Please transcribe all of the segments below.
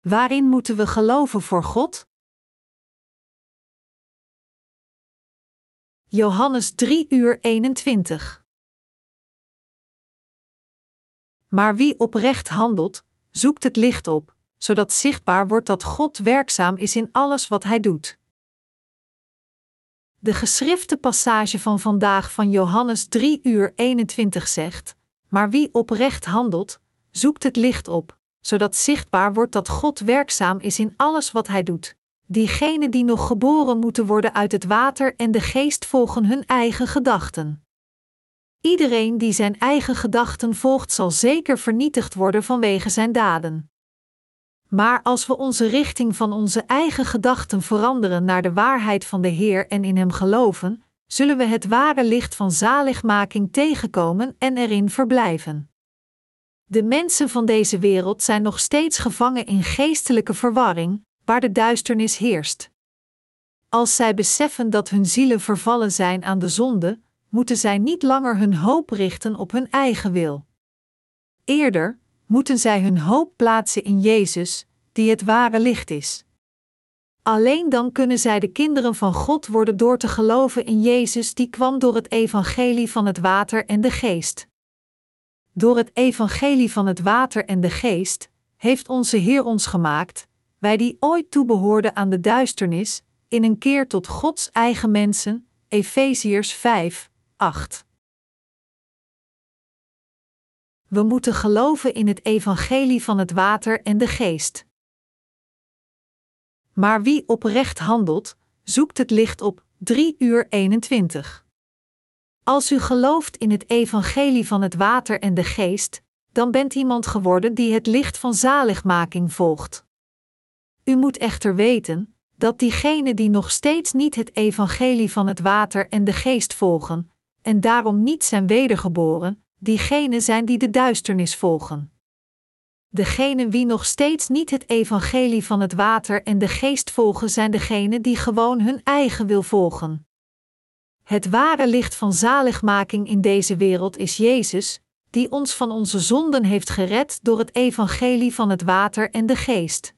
Waarin moeten we geloven voor God? Johannes 3 uur 21 Maar wie oprecht handelt, zoekt het licht op, zodat zichtbaar wordt dat God werkzaam is in alles wat hij doet. De geschrifte passage van vandaag van Johannes 3 uur 21 zegt: Maar wie oprecht handelt, zoekt het licht op, zodat zichtbaar wordt dat God werkzaam is in alles wat hij doet. Diegenen die nog geboren moeten worden uit het water en de geest volgen hun eigen gedachten. Iedereen die zijn eigen gedachten volgt, zal zeker vernietigd worden vanwege zijn daden. Maar als we onze richting van onze eigen gedachten veranderen naar de waarheid van de Heer en in Hem geloven, zullen we het ware licht van zaligmaking tegenkomen en erin verblijven. De mensen van deze wereld zijn nog steeds gevangen in geestelijke verwarring, waar de duisternis heerst. Als zij beseffen dat hun zielen vervallen zijn aan de zonde, moeten zij niet langer hun hoop richten op hun eigen wil. Eerder moeten zij hun hoop plaatsen in Jezus, die het ware licht is. Alleen dan kunnen zij de kinderen van God worden door te geloven in Jezus, die kwam door het evangelie van het water en de geest. Door het evangelie van het water en de geest heeft onze Heer ons gemaakt, wij die ooit toebehoorden aan de duisternis, in een keer tot Gods eigen mensen. Efeziërs 5, 8. We moeten geloven in het evangelie van het water en de geest. Maar wie oprecht handelt, zoekt het licht op 3 uur 21. Als u gelooft in het evangelie van het water en de geest, dan bent iemand geworden die het licht van zaligmaking volgt. U moet echter weten dat diegenen die nog steeds niet het evangelie van het water en de geest volgen, en daarom niet zijn wedergeboren, diegenen zijn die de duisternis volgen. Degenen wie nog steeds niet het evangelie van het water en de geest volgen, zijn degenen die gewoon hun eigen wil volgen. Het ware licht van zaligmaking in deze wereld is Jezus, die ons van onze zonden heeft gered door het evangelie van het water en de geest.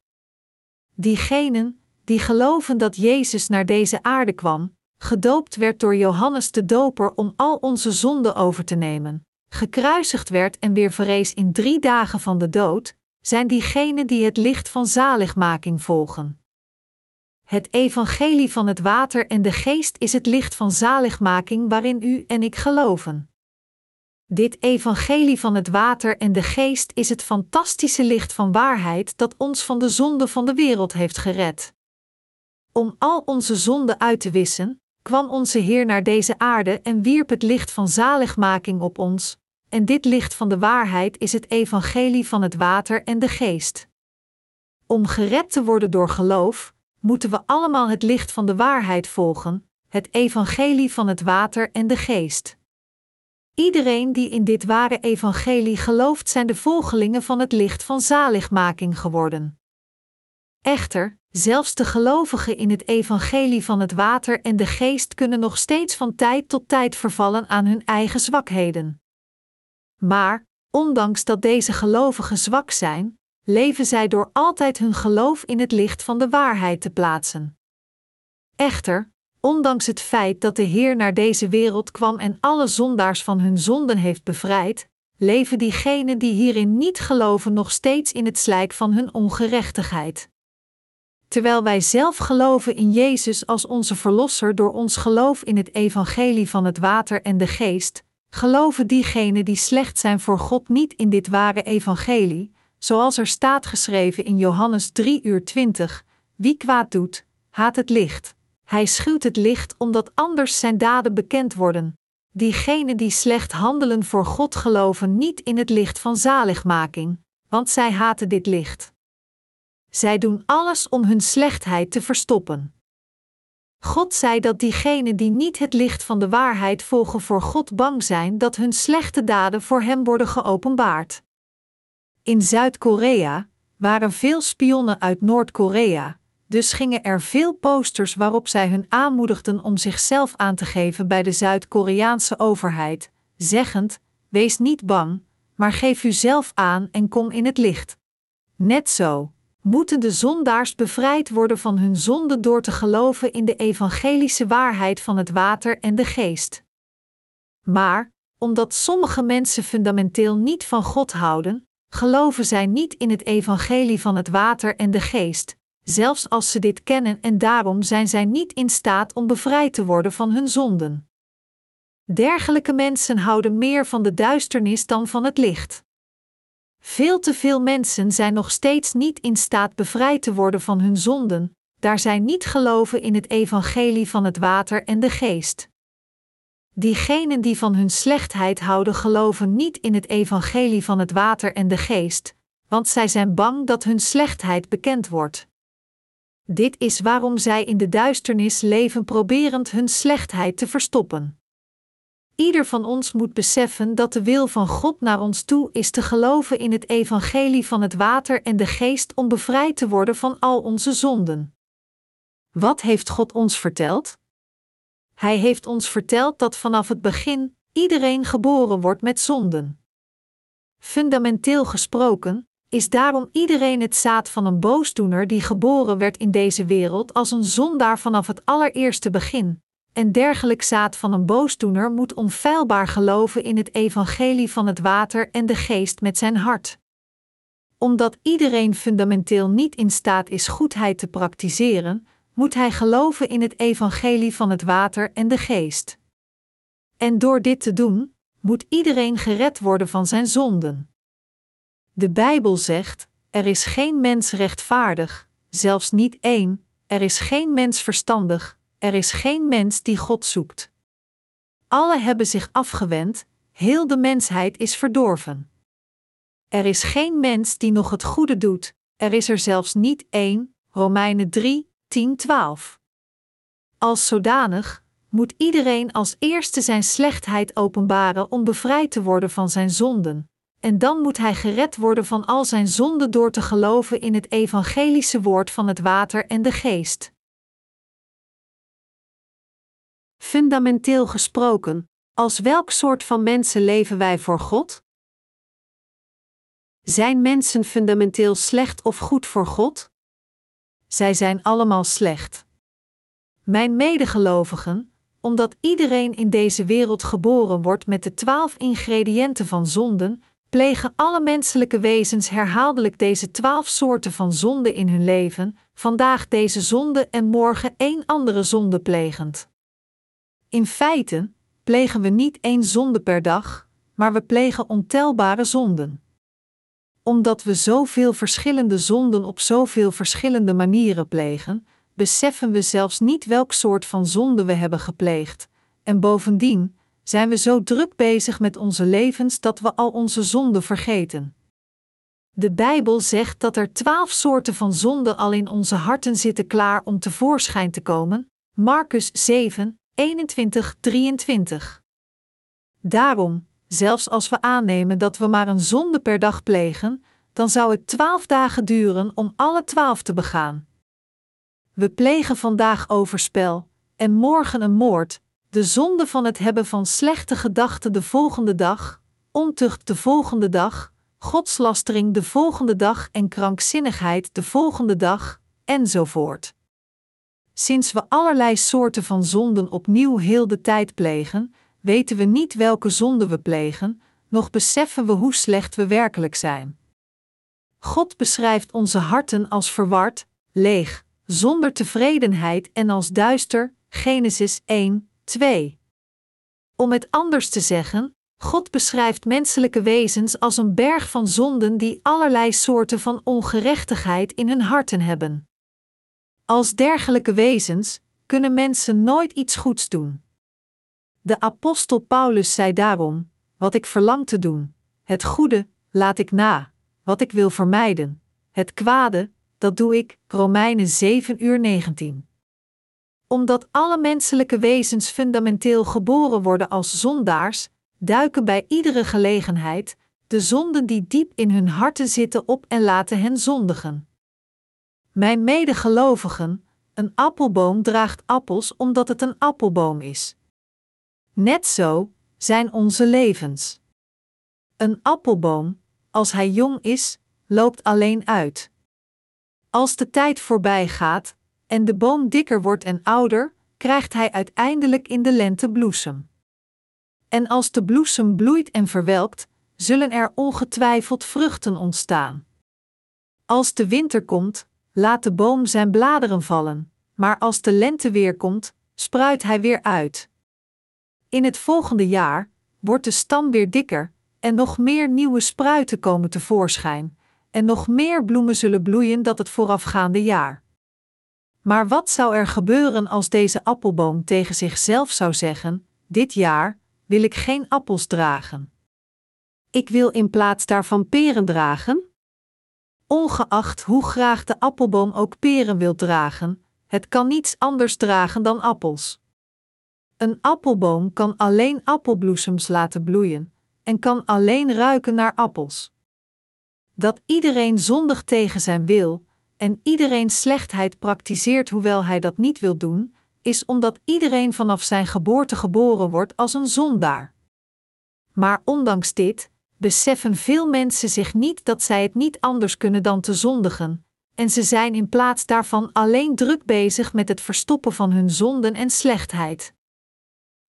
Diegenen die geloven dat Jezus naar deze aarde kwam, gedoopt werd door Johannes de Doper om al onze zonden over te nemen, gekruisigd werd en weer verrees in drie dagen van de dood, zijn diegenen die het licht van zaligmaking volgen. Het evangelie van het water en de geest is het licht van zaligmaking waarin u en ik geloven. Dit evangelie van het water en de geest is het fantastische licht van waarheid dat ons van de zonde van de wereld heeft gered. Om al onze zonden uit te wissen, kwam onze Heer naar deze aarde en wierp het licht van zaligmaking op ons, en dit licht van de waarheid is het evangelie van het water en de geest. Om gered te worden door geloof, moeten we allemaal het licht van de waarheid volgen, het evangelie van het water en de geest. Iedereen die in dit ware evangelie gelooft, zijn de volgelingen van het licht van zaligmaking geworden. Echter, zelfs de gelovigen in het evangelie van het water en de geest kunnen nog steeds van tijd tot tijd vervallen aan hun eigen zwakheden. Maar, ondanks dat deze gelovigen zwak zijn, leven zij door altijd hun geloof in het licht van de waarheid te plaatsen. Echter, ondanks het feit dat de Heer naar deze wereld kwam en alle zondaars van hun zonden heeft bevrijd, leven diegenen die hierin niet geloven nog steeds in het slijk van hun ongerechtigheid. Terwijl wij zelf geloven in Jezus als onze Verlosser door ons geloof in het evangelie van het water en de geest, geloven diegenen die slecht zijn voor God niet in dit ware evangelie, zoals er staat geschreven in Johannes 3 uur 20, wie kwaad doet, haat het licht. Hij schuwt het licht omdat anders zijn daden bekend worden. Diegenen die slecht handelen voor God geloven niet in het licht van zaligmaking, want zij haten dit licht. Zij doen alles om hun slechtheid te verstoppen. God zei dat diegenen die niet het licht van de waarheid volgen voor God bang zijn dat hun slechte daden voor Hem worden geopenbaard. In Zuid-Korea waren veel spionnen uit Noord-Korea, dus gingen er veel posters waarop zij hun aanmoedigden om zichzelf aan te geven bij de Zuid-Koreaanse overheid, zeggend: Wees niet bang, maar geef u zelf aan en kom in het licht. Net zo, moeten de zondaars bevrijd worden van hun zonde door te geloven in de evangelische waarheid van het water en de geest. Maar, omdat sommige mensen fundamenteel niet van God houden, geloven zij niet in het evangelie van het water en de geest, zelfs als ze dit kennen en daarom zijn zij niet in staat om bevrijd te worden van hun zonden. Dergelijke mensen houden meer van de duisternis dan van het licht. Veel te veel mensen zijn nog steeds niet in staat bevrijd te worden van hun zonden, daar zij niet geloven in het evangelie van het water en de geest. Diegenen die van hun slechtheid houden, geloven niet in het evangelie van het water en de geest, want zij zijn bang dat hun slechtheid bekend wordt. Dit is waarom zij in de duisternis leven, proberend hun slechtheid te verstoppen. Ieder van ons moet beseffen dat de wil van God naar ons toe is te geloven in het evangelie van het water en de geest om bevrijd te worden van al onze zonden. Wat heeft God ons verteld? Hij heeft ons verteld dat vanaf het begin iedereen geboren wordt met zonden. Fundamenteel gesproken is daarom iedereen het zaad van een boosdoener die geboren werd in deze wereld als een zondaar vanaf het allereerste begin. En dergelijk zaad van een boosdoener moet onfeilbaar geloven in het evangelie van het water en de geest met zijn hart. Omdat iedereen fundamenteel niet in staat is goedheid te praktiseren, moet hij geloven in het evangelie van het water en de geest. En door dit te doen, moet iedereen gered worden van zijn zonden. De Bijbel zegt: er is geen mens rechtvaardig, zelfs niet één, er is geen mens verstandig, er is geen mens die God zoekt. Alle hebben zich afgewend, heel de mensheid is verdorven. Er is geen mens die nog het goede doet, er is er zelfs niet één, Romeinen 3, 10, 12. Als zodanig moet iedereen als eerste zijn slechtheid openbaren om bevrijd te worden van zijn zonden, en dan moet hij gered worden van al zijn zonden door te geloven in het evangelische woord van het water en de geest. Fundamenteel gesproken, als welk soort van mensen leven wij voor God? Zijn mensen fundamenteel slecht of goed voor God? Zij zijn allemaal slecht. Mijn medegelovigen, omdat iedereen in deze wereld geboren wordt met de twaalf ingrediënten van zonden, plegen alle menselijke wezens herhaaldelijk deze twaalf soorten van zonde in hun leven, vandaag deze zonde en morgen één andere zonde plegend. In feite plegen we niet één zonde per dag, maar we plegen ontelbare zonden. Omdat we zoveel verschillende zonden op zoveel verschillende manieren plegen, beseffen we zelfs niet welk soort van zonde we hebben gepleegd, en bovendien zijn we zo druk bezig met onze levens dat we al onze zonden vergeten. De Bijbel zegt dat er twaalf soorten van zonde al in onze harten zitten klaar om tevoorschijn te komen. Marcus 7, 21, 23. Daarom, zelfs als we aannemen dat we maar een zonde per dag plegen, dan zou het twaalf dagen duren om alle twaalf te begaan. We plegen vandaag overspel, en morgen een moord, de zonde van het hebben van slechte gedachten de volgende dag, ontucht de volgende dag, godslastering de volgende dag en krankzinnigheid de volgende dag, enzovoort. Sinds we allerlei soorten van zonden opnieuw heel de tijd plegen, weten we niet welke zonde we plegen, nog beseffen we hoe slecht we werkelijk zijn. God beschrijft onze harten als verward, leeg, zonder tevredenheid en als duister, Genesis 1, 2. Om het anders te zeggen, God beschrijft menselijke wezens als een berg van zonden die allerlei soorten van ongerechtigheid in hun harten hebben. Als dergelijke wezens kunnen mensen nooit iets goeds doen. De apostel Paulus zei daarom: Wat ik verlang te doen, het goede, laat ik na, wat ik wil vermijden, het kwade, dat doe ik. Romeinen 7 uur 19 omdat alle menselijke wezens fundamenteel geboren worden als zondaars, duiken bij iedere gelegenheid de zonden die diep in hun harten zitten op en laten hen zondigen. Mijn medegelovigen, een appelboom draagt appels omdat het een appelboom is. Net zo zijn onze levens. Een appelboom, als hij jong is, loopt alleen uit. Als de tijd voorbij gaat en de boom dikker wordt en ouder, krijgt hij uiteindelijk in de lente bloesem. En als de bloesem bloeit en verwelkt, zullen er ongetwijfeld vruchten ontstaan. Als de winter komt, laat de boom zijn bladeren vallen, maar als de lente weer komt, spruit hij weer uit. In het volgende jaar wordt de stam weer dikker en nog meer nieuwe spruiten komen tevoorschijn, en nog meer bloemen zullen bloeien dat het voorafgaande jaar. Maar wat zou er gebeuren als deze appelboom tegen zichzelf zou zeggen: Dit jaar wil ik geen appels dragen. Ik wil in plaats daarvan peren dragen? Ongeacht hoe graag de appelboom ook peren wil dragen, het kan niets anders dragen dan appels. Een appelboom kan alleen appelbloesems laten bloeien en kan alleen ruiken naar appels. Dat iedereen zondig tegen zijn wil en iedereen slechtheid praktiseert hoewel hij dat niet wil doen, is omdat iedereen vanaf zijn geboorte geboren wordt als een zondaar. Maar ondanks dit beseffen veel mensen zich niet dat zij het niet anders kunnen dan te zondigen, en ze zijn in plaats daarvan alleen druk bezig met het verstoppen van hun zonden en slechtheid.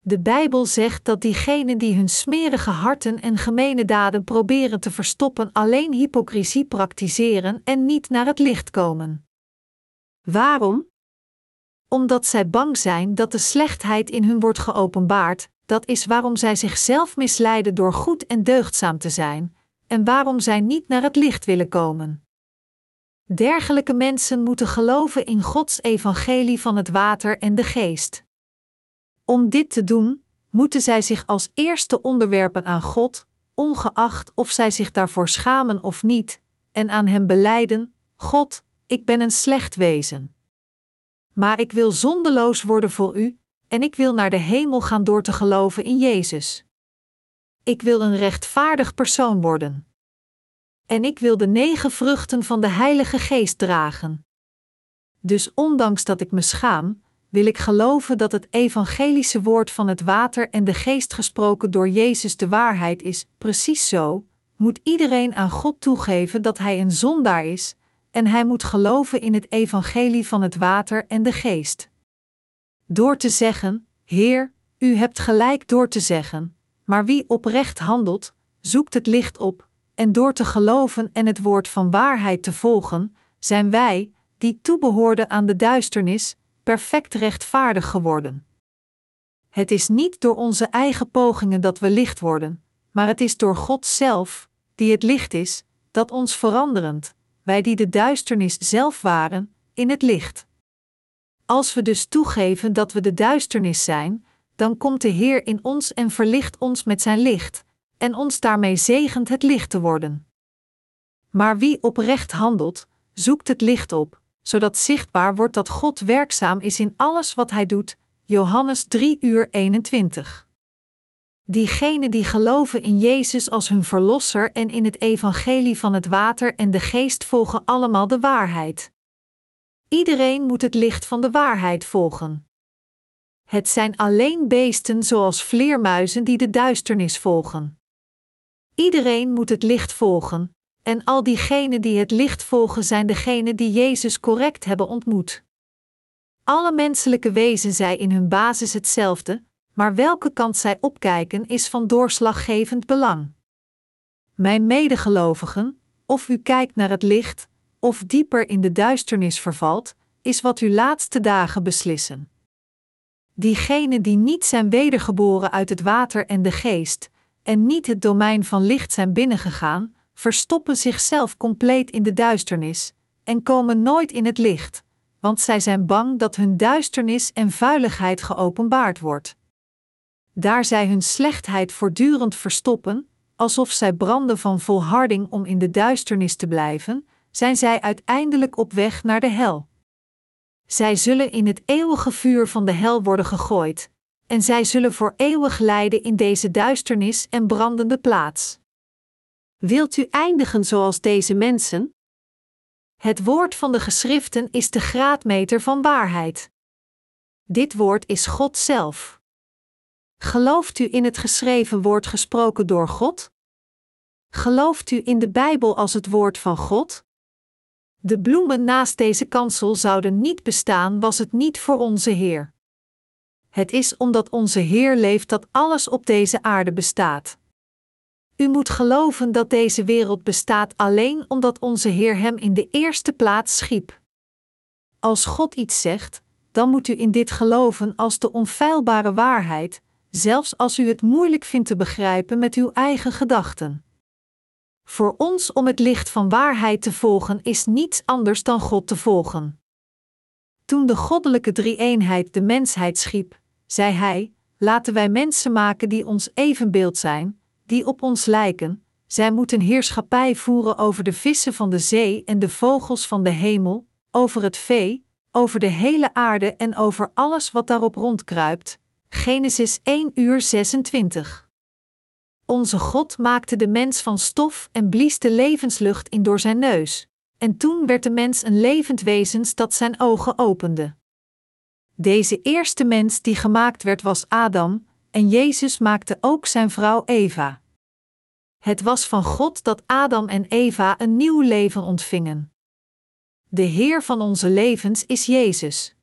De Bijbel zegt dat diegenen die hun smerige harten en gemene daden proberen te verstoppen alleen hypocrisie praktiseren en niet naar het licht komen. Waarom? Omdat zij bang zijn dat de slechtheid in hun wordt geopenbaard, dat is waarom zij zichzelf misleiden door goed en deugdzaam te zijn, en waarom zij niet naar het licht willen komen. Dergelijke mensen moeten geloven in Gods evangelie van het water en de geest. Om dit te doen, moeten zij zich als eerste onderwerpen aan God, ongeacht of zij zich daarvoor schamen of niet, en aan Hem beleiden: God, ik ben een slecht wezen. Maar ik wil zondeloos worden voor U, en ik wil naar de hemel gaan door te geloven in Jezus. Ik wil een rechtvaardig persoon worden. En ik wil de negen vruchten van de Heilige Geest dragen. Dus ondanks dat ik me schaam, wil ik geloven dat het evangelische woord van het water en de geest gesproken door Jezus de waarheid is. Precies zo moet iedereen aan God toegeven dat hij een zondaar is, en hij moet geloven in het evangelie van het water en de geest. Door te zeggen: Heer, u hebt gelijk door te zeggen, maar wie oprecht handelt, zoekt het licht op, en door te geloven en het woord van waarheid te volgen, zijn wij, die toebehoorden aan de duisternis, perfect rechtvaardig geworden. Het is niet door onze eigen pogingen dat we licht worden, maar het is door God zelf, die het licht is, dat ons veranderend, wij die de duisternis zelf waren, in het licht. Als we dus toegeven dat we de duisternis zijn, dan komt de Heer in ons en verlicht ons met zijn licht, en ons daarmee zegent het licht te worden. Maar wie oprecht handelt, zoekt het licht op, zodat zichtbaar wordt dat God werkzaam is in alles wat hij doet. Johannes 3 uur 21. Diegenen die geloven in Jezus als hun verlosser en in het evangelie van het water en de geest volgen allemaal de waarheid. Iedereen moet het licht van de waarheid volgen. Het zijn alleen beesten zoals vleermuizen die de duisternis volgen. Iedereen moet het licht volgen, en al diegenen die het licht volgen zijn degenen die Jezus correct hebben ontmoet. Alle menselijke wezens zijn in hun basis hetzelfde, maar welke kant zij opkijken is van doorslaggevend belang. Mijn medegelovigen, of u kijkt naar het licht, of dieper in de duisternis vervalt, is wat uw laatste dagen beslissen. Diegenen die niet zijn wedergeboren uit het water en de geest, en niet het domein van licht zijn binnengegaan, verstoppen zichzelf compleet in de duisternis en komen nooit in het licht, want zij zijn bang dat hun duisternis en vuiligheid geopenbaard wordt. Daar zij hun slechtheid voortdurend verstoppen, alsof zij branden van volharding om in de duisternis te blijven, zijn zij uiteindelijk op weg naar de hel. Zij zullen in het eeuwige vuur van de hel worden gegooid, en zij zullen voor eeuwig lijden in deze duisternis en brandende plaats. Wilt u eindigen zoals deze mensen? Het woord van de geschriften is de graadmeter van waarheid. Dit woord is God zelf. Gelooft u in het geschreven woord gesproken door God? Gelooft u in de Bijbel als het woord van God? De bloemen naast deze kansel zouden niet bestaan, was het niet voor onze Heer. Het is omdat onze Heer leeft dat alles op deze aarde bestaat. U moet geloven dat deze wereld bestaat alleen omdat onze Heer hem in de eerste plaats schiep. Als God iets zegt, dan moet u in dit geloven als de onfeilbare waarheid, zelfs als u het moeilijk vindt te begrijpen met uw eigen gedachten. Voor ons om het licht van waarheid te volgen is niets anders dan God te volgen. Toen de goddelijke drie-eenheid de mensheid schiep, zei hij: Laten wij mensen maken die ons evenbeeld zijn, die op ons lijken. Zij moeten heerschappij voeren over de vissen van de zee en de vogels van de hemel, over het vee, over de hele aarde en over alles wat daarop rondkruipt. Genesis 1 uur 26. Onze God maakte de mens van stof en blies de levenslucht in door zijn neus. En toen werd de mens een levend wezen dat zijn ogen opende. Deze eerste mens die gemaakt werd was Adam, en Jezus maakte ook zijn vrouw Eva. Het was van God dat Adam en Eva een nieuw leven ontvingen. De Heer van onze levens is Jezus.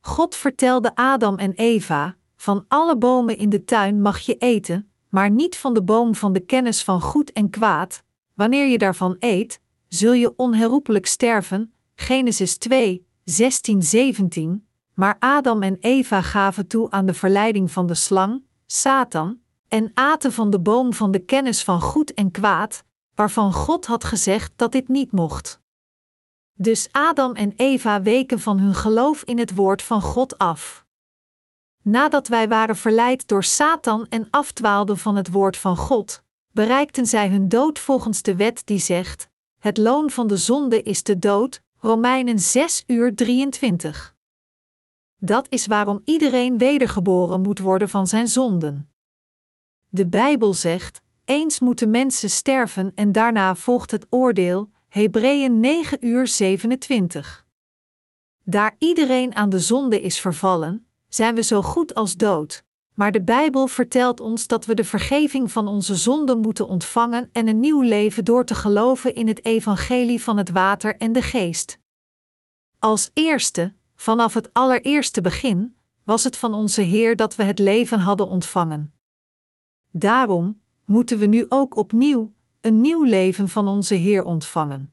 God vertelde Adam en Eva: Van alle bomen in de tuin mag je eten, maar niet van de boom van de kennis van goed en kwaad. Wanneer je daarvan eet, zul je onherroepelijk sterven. Genesis 2, 16, 17. Maar Adam en Eva gaven toe aan de verleiding van de slang, Satan, en aten van de boom van de kennis van goed en kwaad, waarvan God had gezegd dat dit niet mocht. Dus Adam en Eva weken van hun geloof in het woord van God af. Nadat wij waren verleid door Satan en afdwaalden van het woord van God, bereikten zij hun dood volgens de wet die zegt: Het loon van de zonde is de dood. Romeinen 6 uur 23. Dat is waarom iedereen wedergeboren moet worden van zijn zonden. De Bijbel zegt: eens moeten mensen sterven en daarna volgt het oordeel. Hebreeën 9 uur 27. Daar iedereen aan de zonde is vervallen, zijn we zo goed als dood. Maar de Bijbel vertelt ons dat we de vergeving van onze zonden moeten ontvangen en een nieuw leven door te geloven in het evangelie van het water en de geest. Als eerste, vanaf het allereerste begin, was het van onze Heer dat we het leven hadden ontvangen. Daarom moeten we nu ook opnieuw een nieuw leven van onze Heer ontvangen.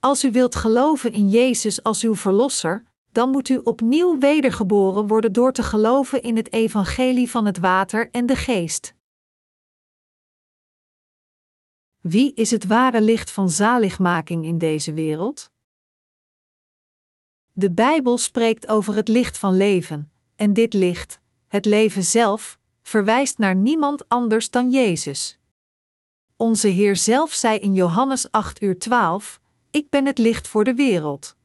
Als u wilt geloven in Jezus als uw Verlosser, dan moet u opnieuw wedergeboren worden door te geloven in het evangelie van het water en de geest. Wie is het ware licht van zaligmaking in deze wereld? De Bijbel spreekt over het licht van leven, en dit licht, het leven zelf, verwijst naar niemand anders dan Jezus. Onze Heer zelf zei in Johannes 8 uur 12: Ik ben het licht voor de wereld.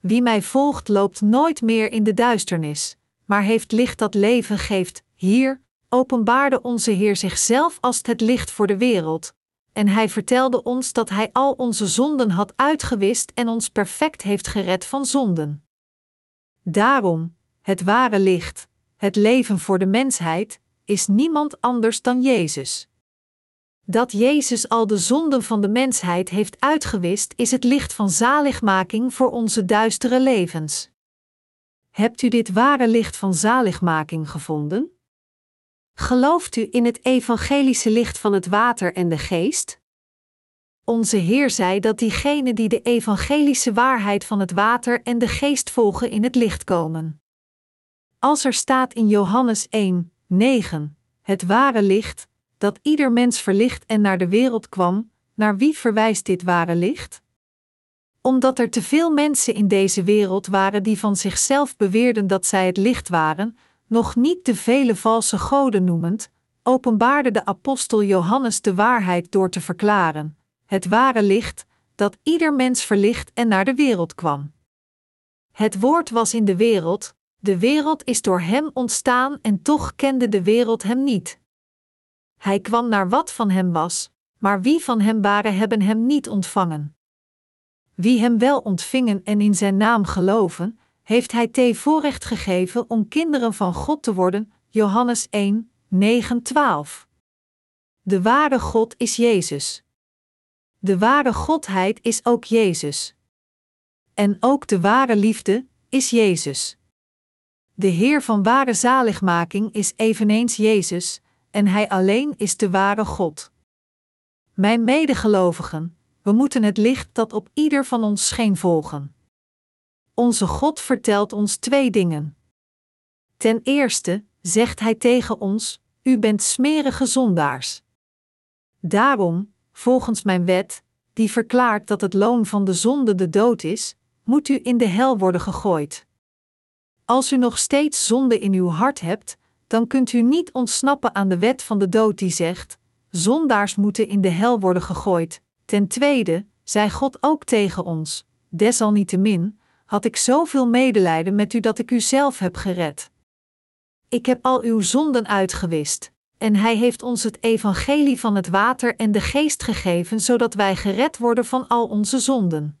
Wie mij volgt loopt nooit meer in de duisternis, maar heeft licht dat leven geeft. Hier openbaarde onze Heer zichzelf als het licht voor de wereld, en hij vertelde ons dat hij al onze zonden had uitgewist en ons perfect heeft gered van zonden. Daarom, het ware licht, het leven voor de mensheid, is niemand anders dan Jezus. Dat Jezus al de zonden van de mensheid heeft uitgewist, is het licht van zaligmaking voor onze duistere levens. Hebt u dit ware licht van zaligmaking gevonden? Gelooft u in het evangelische licht van het water en de geest? Onze Heer zei dat diegenen die de evangelische waarheid van het water en de geest volgen in het licht komen. Als er staat in Johannes 1, 9, het ware licht, dat ieder mens verlicht en naar de wereld kwam, naar wie verwijst dit ware licht? Omdat er te veel mensen in deze wereld waren die van zichzelf beweerden dat zij het licht waren, nog niet de vele valse goden noemend, openbaarde de apostel Johannes de waarheid door te verklaren: het ware licht, dat ieder mens verlicht en naar de wereld kwam. Het woord was in de wereld, de wereld is door hem ontstaan en toch kende de wereld hem niet. Hij kwam naar wat van hem was, maar wie van hem waren hebben hem niet ontvangen. Wie hem wel ontvingen en in zijn naam geloven, heeft hij te voorrecht gegeven om kinderen van God te worden. Johannes 1, 9, 12. De ware God is Jezus. De ware Godheid is ook Jezus. En ook de ware liefde is Jezus. De Heer van ware zaligmaking is eveneens Jezus, en Hij alleen is de ware God. Mijn medegelovigen, we moeten het licht dat op ieder van ons scheen volgen. Onze God vertelt ons twee dingen. Ten eerste zegt Hij tegen ons: U bent smerige zondaars. Daarom, volgens mijn wet, die verklaart dat het loon van de zonde de dood is, moet u in de hel worden gegooid. Als u nog steeds zonde in uw hart hebt, dan kunt u niet ontsnappen aan de wet van de dood die zegt: zondaars moeten in de hel worden gegooid. Ten tweede, zei God ook tegen ons: Desalniettemin had ik zoveel medelijden met u dat ik u zelf heb gered. Ik heb al uw zonden uitgewist, en Hij heeft ons het evangelie van het water en de geest gegeven, zodat wij gered worden van al onze zonden.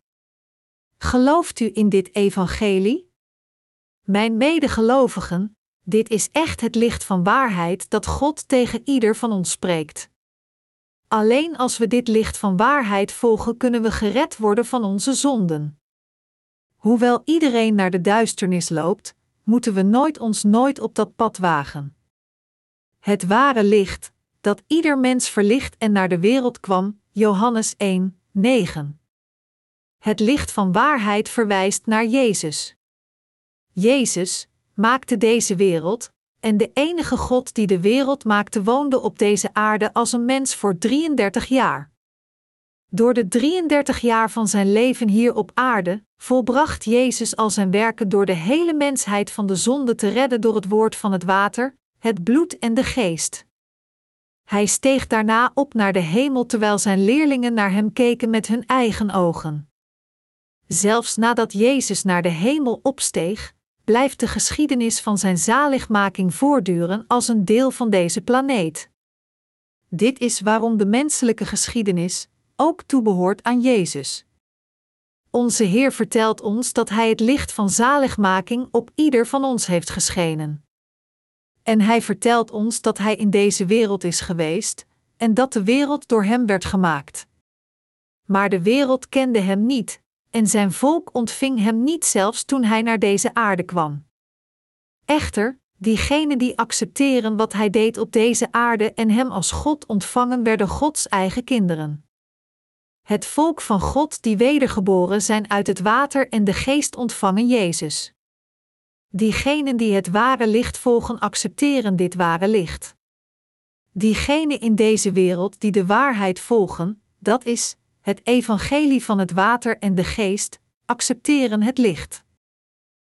Gelooft u in dit evangelie? Mijn medegelovigen, dit is echt het licht van waarheid dat God tegen ieder van ons spreekt. Alleen als we dit licht van waarheid volgen, kunnen we gered worden van onze zonden. Hoewel iedereen naar de duisternis loopt, moeten we nooit ons nooit op dat pad wagen. Het ware licht, dat ieder mens verlicht en naar de wereld kwam, Johannes 1, 9. Het licht van waarheid verwijst naar Jezus. Jezus maakte deze wereld, en de enige God die de wereld maakte woonde op deze aarde als een mens voor 33 jaar. Door de 33 jaar van zijn leven hier op aarde volbracht Jezus al zijn werken door de hele mensheid van de zonde te redden door het woord van het water, het bloed en de geest. Hij steeg daarna op naar de hemel terwijl zijn leerlingen naar hem keken met hun eigen ogen. Zelfs nadat Jezus naar de hemel opsteeg, blijft de geschiedenis van zijn zaligmaking voortduren als een deel van deze planeet. Dit is waarom de menselijke geschiedenis ook toebehoort aan Jezus. Onze Heer vertelt ons dat Hij het licht van zaligmaking op ieder van ons heeft geschenen. En Hij vertelt ons dat Hij in deze wereld is geweest en dat de wereld door Hem werd gemaakt. Maar de wereld kende Hem niet, en zijn volk ontving Hem niet zelfs toen Hij naar deze aarde kwam. Echter, diegenen die accepteren wat Hij deed op deze aarde en Hem als God ontvangen, werden Gods eigen kinderen. Het volk van God die wedergeboren zijn uit het water en de geest ontvangen Jezus. Diegenen die het ware licht volgen accepteren dit ware licht. Diegenen in deze wereld die de waarheid volgen, dat is, het evangelie van het water en de geest, accepteren het licht.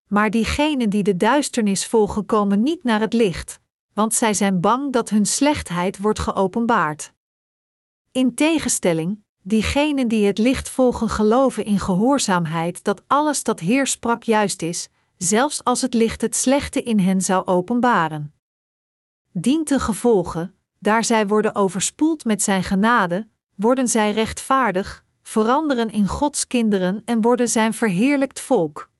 Maar diegenen die de duisternis volgen komen niet naar het licht, want zij zijn bang dat hun slechtheid wordt geopenbaard. In tegenstelling, diegenen die het licht volgen geloven in gehoorzaamheid dat alles dat Heer sprak juist is, zelfs als het licht het slechte in hen zou openbaren. Dient de gevolgen, daar zij worden overspoeld met zijn genade, worden zij rechtvaardig, veranderen in Gods kinderen en worden zijn verheerlijkt volk.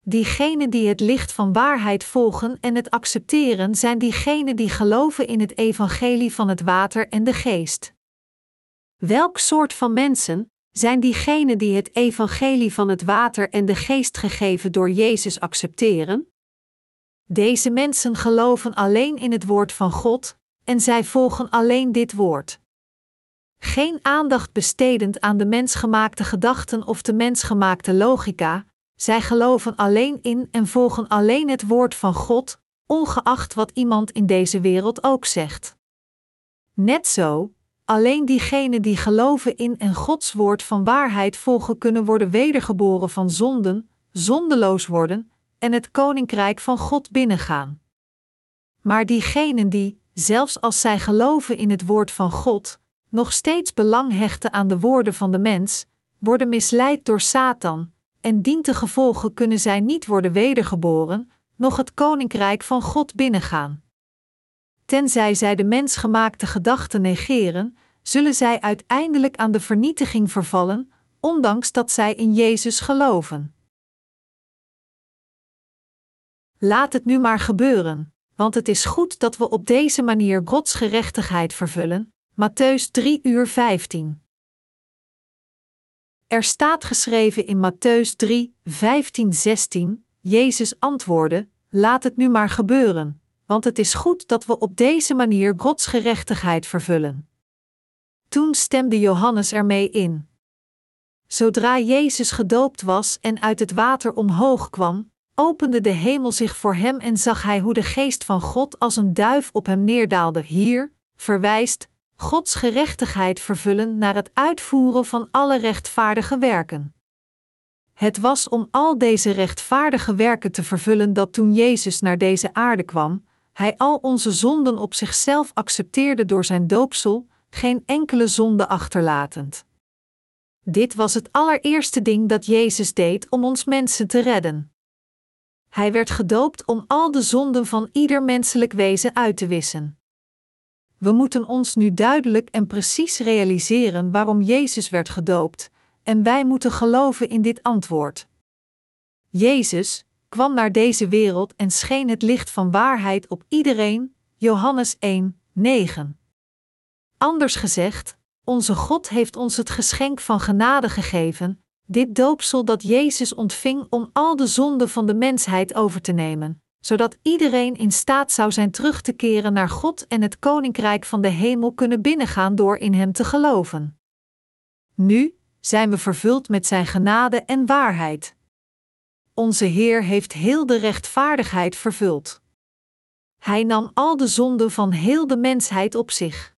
Diegenen die het licht van waarheid volgen en het accepteren, zijn diegenen die geloven in het evangelie van het water en de geest. Welk soort van mensen zijn diegenen die het evangelie van het water en de geest gegeven door Jezus accepteren? Deze mensen geloven alleen in het woord van God en zij volgen alleen dit woord. Geen aandacht bestedend aan de mensgemaakte gedachten of de mensgemaakte logica, zij geloven alleen in en volgen alleen het woord van God, ongeacht wat iemand in deze wereld ook zegt. Net zo, alleen diegenen die geloven in en Gods woord van waarheid volgen kunnen worden wedergeboren van zonden, zondeloos worden en het koninkrijk van God binnengaan. Maar diegenen die, zelfs als zij geloven in het woord van God, nog steeds belang hechten aan de woorden van de mens, worden misleid door Satan, en dient gevolgen kunnen zij niet worden wedergeboren, nog het koninkrijk van God binnengaan. Tenzij zij de mensgemaakte gedachten negeren, zullen zij uiteindelijk aan de vernietiging vervallen, ondanks dat zij in Jezus geloven. Laat het nu maar gebeuren, want het is goed dat we op deze manier Gods gerechtigheid vervullen, Matthäus 3 uur 15. Er staat geschreven in Matthäus 3, 15, 16: Jezus antwoordde: Laat het nu maar gebeuren, want het is goed dat we op deze manier Gods gerechtigheid vervullen. Toen stemde Johannes ermee in. Zodra Jezus gedoopt was en uit het water omhoog kwam, opende de hemel zich voor hem en zag hij hoe de geest van God als een duif op hem neerdaalde. Hier verwijst Gods gerechtigheid vervullen naar het uitvoeren van alle rechtvaardige werken. Het was om al deze rechtvaardige werken te vervullen dat toen Jezus naar deze aarde kwam, hij al onze zonden op zichzelf accepteerde door zijn doopsel, geen enkele zonde achterlatend. Dit was het allereerste ding dat Jezus deed om ons mensen te redden. Hij werd gedoopt om al de zonden van ieder menselijk wezen uit te wissen. We moeten ons nu duidelijk en precies realiseren waarom Jezus werd gedoopt, en wij moeten geloven in dit antwoord. Jezus kwam naar deze wereld en scheen het licht van waarheid op iedereen. Johannes 1, 9. Anders gezegd, onze God heeft ons het geschenk van genade gegeven, dit doopsel dat Jezus ontving om al de zonden van de mensheid over te nemen, zodat iedereen in staat zou zijn terug te keren naar God en het koninkrijk van de hemel kunnen binnengaan door in Hem te geloven. Nu zijn we vervuld met Zijn genade en waarheid. Onze Heer heeft heel de rechtvaardigheid vervuld. Hij nam al de zonden van heel de mensheid op zich.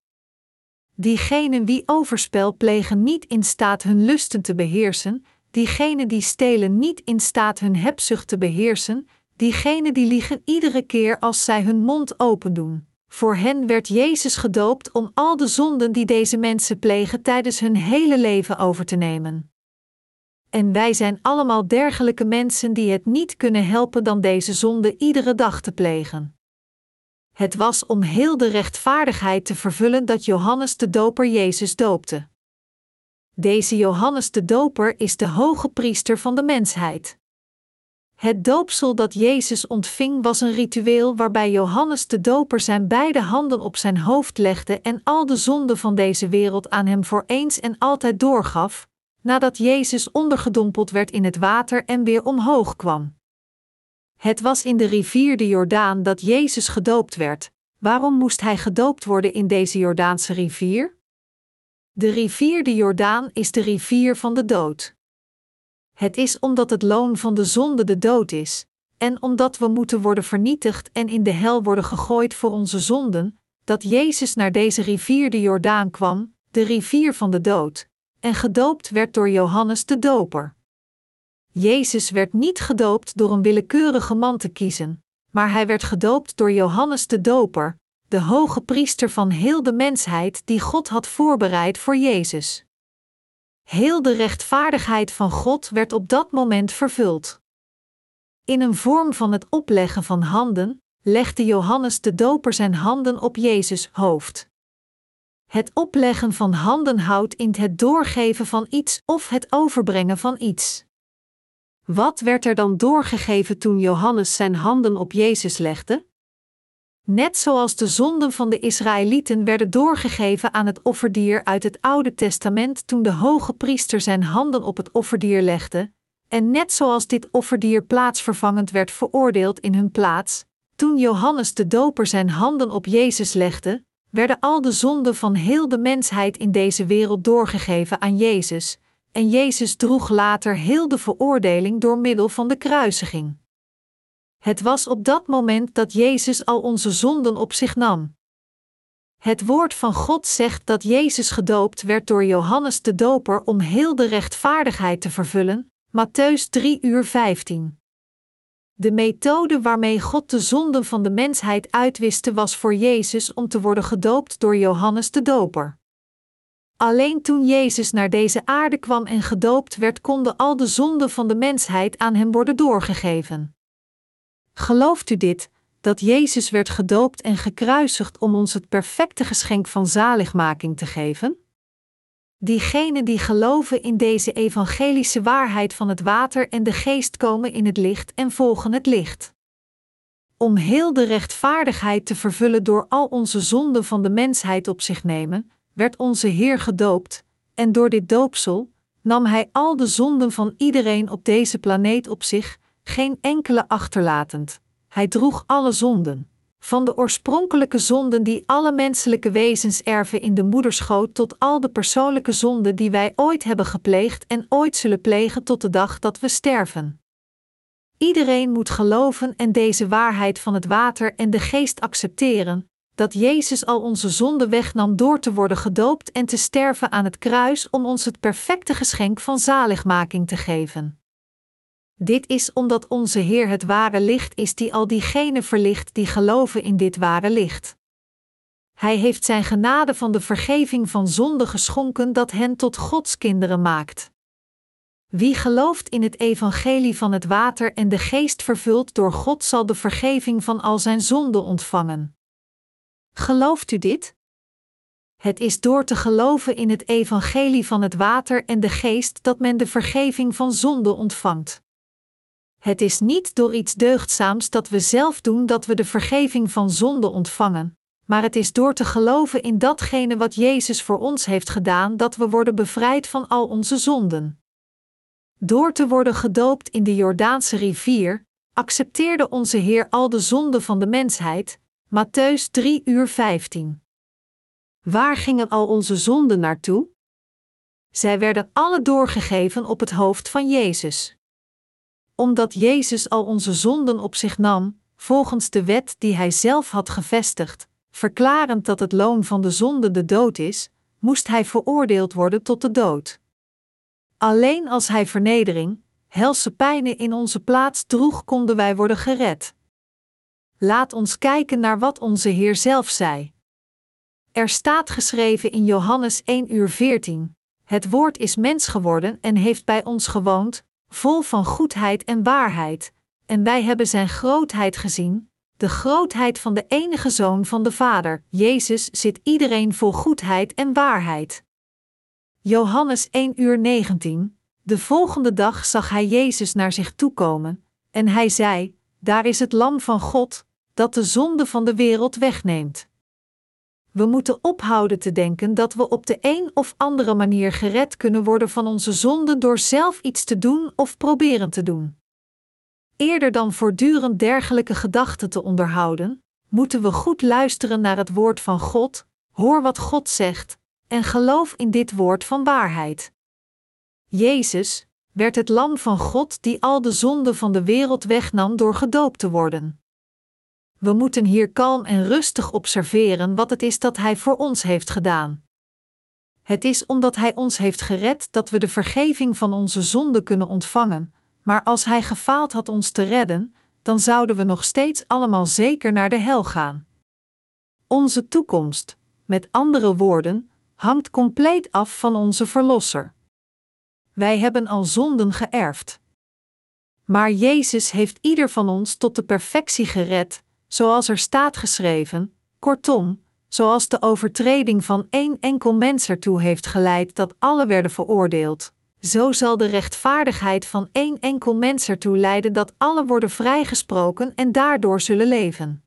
Diegenen die overspel plegen niet in staat hun lusten te beheersen, diegenen die stelen niet in staat hun hebzucht te beheersen, diegenen die liegen iedere keer als zij hun mond open doen. Voor hen werd Jezus gedoopt om al de zonden die deze mensen plegen tijdens hun hele leven over te nemen. En wij zijn allemaal dergelijke mensen die het niet kunnen helpen dan deze zonde iedere dag te plegen. Het was om heel de rechtvaardigheid te vervullen dat Johannes de Doper Jezus doopte. Deze Johannes de Doper is de hoge priester van de mensheid. Het doopsel dat Jezus ontving was een ritueel waarbij Johannes de Doper zijn beide handen op zijn hoofd legde en al de zonden van deze wereld aan hem voor eens en altijd doorgaf, nadat Jezus ondergedompeld werd in het water en weer omhoog kwam. Het was in de rivier de Jordaan dat Jezus gedoopt werd. Waarom moest hij gedoopt worden in deze Jordaanse rivier? De rivier de Jordaan is de rivier van de dood. Het is omdat het loon van de zonde de dood is, en omdat we moeten worden vernietigd en in de hel worden gegooid voor onze zonden, dat Jezus naar deze rivier de Jordaan kwam, de rivier van de dood, en gedoopt werd door Johannes de Doper. Jezus werd niet gedoopt door een willekeurige man te kiezen, maar hij werd gedoopt door Johannes de Doper, de hoge priester van heel de mensheid die God had voorbereid voor Jezus. Heel de rechtvaardigheid van God werd op dat moment vervuld. In een vorm van het opleggen van handen legde Johannes de Doper zijn handen op Jezus' hoofd. Het opleggen van handen houdt in het doorgeven van iets of het overbrengen van iets. Wat werd er dan doorgegeven toen Johannes zijn handen op Jezus legde? Net zoals de zonden van de Israëlieten werden doorgegeven aan het offerdier uit het Oude Testament toen de hoge priester zijn handen op het offerdier legde, en net zoals dit offerdier plaatsvervangend werd veroordeeld in hun plaats, toen Johannes de Doper zijn handen op Jezus legde, werden al de zonden van heel de mensheid in deze wereld doorgegeven aan Jezus, en Jezus droeg later heel de veroordeling door middel van de kruisiging. Het was op dat moment dat Jezus al onze zonden op zich nam. Het woord van God zegt dat Jezus gedoopt werd door Johannes de Doper om heel de rechtvaardigheid te vervullen, Matthäus 3 uur 15. De methode waarmee God de zonden van de mensheid uitwiste was voor Jezus om te worden gedoopt door Johannes de Doper. Alleen toen Jezus naar deze aarde kwam en gedoopt werd, konden al de zonden van de mensheid aan hem worden doorgegeven. Gelooft u dit, dat Jezus werd gedoopt en gekruisigd om ons het perfecte geschenk van zaligmaking te geven? Diegenen die geloven in deze evangelische waarheid van het water en de geest komen in het licht en volgen het licht. Om heel de rechtvaardigheid te vervullen door al onze zonden van de mensheid op zich nemen, werd onze Heer gedoopt, en door dit doopsel nam Hij al de zonden van iedereen op deze planeet op zich, geen enkele achterlatend. Hij droeg alle zonden. Van de oorspronkelijke zonden die alle menselijke wezens erven in de moederschoot tot al de persoonlijke zonden die wij ooit hebben gepleegd en ooit zullen plegen tot de dag dat we sterven. Iedereen moet geloven en deze waarheid van het water en de geest accepteren, dat Jezus al onze zonden wegnam door te worden gedoopt en te sterven aan het kruis om ons het perfecte geschenk van zaligmaking te geven. Dit is omdat onze Heer het ware licht is die al diegenen verlicht die geloven in dit ware licht. Hij heeft zijn genade van de vergeving van zonde geschonken dat hen tot Gods kinderen maakt. Wie gelooft in het evangelie van het water en de geest vervuld door God zal de vergeving van al zijn zonden ontvangen. Gelooft u dit? Het is door te geloven in het evangelie van het water en de geest dat men de vergeving van zonde ontvangt. Het is niet door iets deugdzaams dat we zelf doen dat we de vergeving van zonde ontvangen, maar het is door te geloven in datgene wat Jezus voor ons heeft gedaan dat we worden bevrijd van al onze zonden. Door te worden gedoopt in de Jordaanse rivier, accepteerde onze Heer al de zonden van de mensheid. Matthäus 3 uur 15. Waar gingen al onze zonden naartoe? Zij werden alle doorgegeven op het hoofd van Jezus. Omdat Jezus al onze zonden op zich nam, volgens de wet die hij zelf had gevestigd, verklarend dat het loon van de zonde de dood is, moest hij veroordeeld worden tot de dood. Alleen als Hij vernedering, helse pijnen in onze plaats droeg, konden wij worden gered. Laat ons kijken naar wat onze Heer zelf zei. Er staat geschreven in Johannes 1 uur 14: Het woord is mens geworden en heeft bij ons gewoond, vol van goedheid en waarheid, en wij hebben zijn grootheid gezien, de grootheid van de enige zoon van de Vader. Jezus zit iedereen vol goedheid en waarheid. Johannes 1 uur 19. De volgende dag zag hij Jezus naar zich toekomen, en hij zei: Daar is het Lam van God, dat de zonde van de wereld wegneemt. We moeten ophouden te denken dat we op de een of andere manier gered kunnen worden van onze zonden door zelf iets te doen of proberen te doen. Eerder dan voortdurend dergelijke gedachten te onderhouden, moeten we goed luisteren naar het woord van God, hoor wat God zegt, en geloof in dit woord van waarheid. Jezus werd het lam van God die al de zonden van de wereld wegnam door gedoopt te worden. We moeten hier kalm en rustig observeren wat het is dat Hij voor ons heeft gedaan. Het is omdat Hij ons heeft gered dat we de vergeving van onze zonden kunnen ontvangen, maar als Hij gefaald had ons te redden, dan zouden we nog steeds allemaal zeker naar de hel gaan. Onze toekomst, met andere woorden, hangt compleet af van onze Verlosser. Wij hebben al zonden geërfd. Maar Jezus heeft ieder van ons tot de perfectie gered, zoals er staat geschreven, kortom, zoals de overtreding van één enkel mens ertoe heeft geleid dat alle werden veroordeeld, zo zal de rechtvaardigheid van één enkel mens ertoe leiden dat alle worden vrijgesproken en daardoor zullen leven.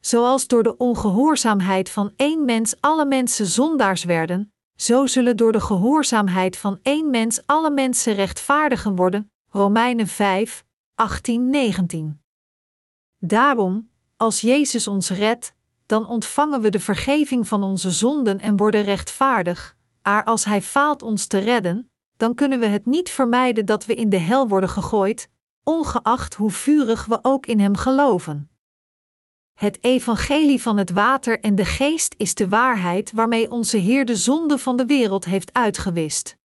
Zoals door de ongehoorzaamheid van één mens alle mensen zondaars werden, zo zullen door de gehoorzaamheid van één mens alle mensen rechtvaardigen worden. Romeinen 5, 18, 19. Daarom, als Jezus ons redt, dan ontvangen we de vergeving van onze zonden en worden rechtvaardig, maar als Hij faalt ons te redden, dan kunnen we het niet vermijden dat we in de hel worden gegooid, ongeacht hoe vurig we ook in Hem geloven. Het evangelie van het water en de geest is de waarheid waarmee onze Heer de zonde van de wereld heeft uitgewist.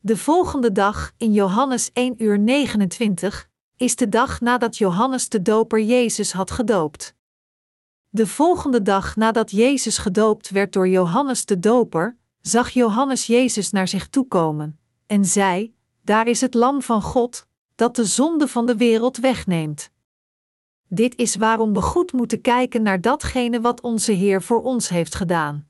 De volgende dag, in Johannes 1 uur 29, is de dag nadat Johannes de Doper Jezus had gedoopt. De volgende dag nadat Jezus gedoopt werd door Johannes de Doper, zag Johannes Jezus naar zich toekomen en zei: Daar is het Lam van God, dat de zonde van de wereld wegneemt. Dit is waarom we goed moeten kijken naar datgene wat onze Heer voor ons heeft gedaan.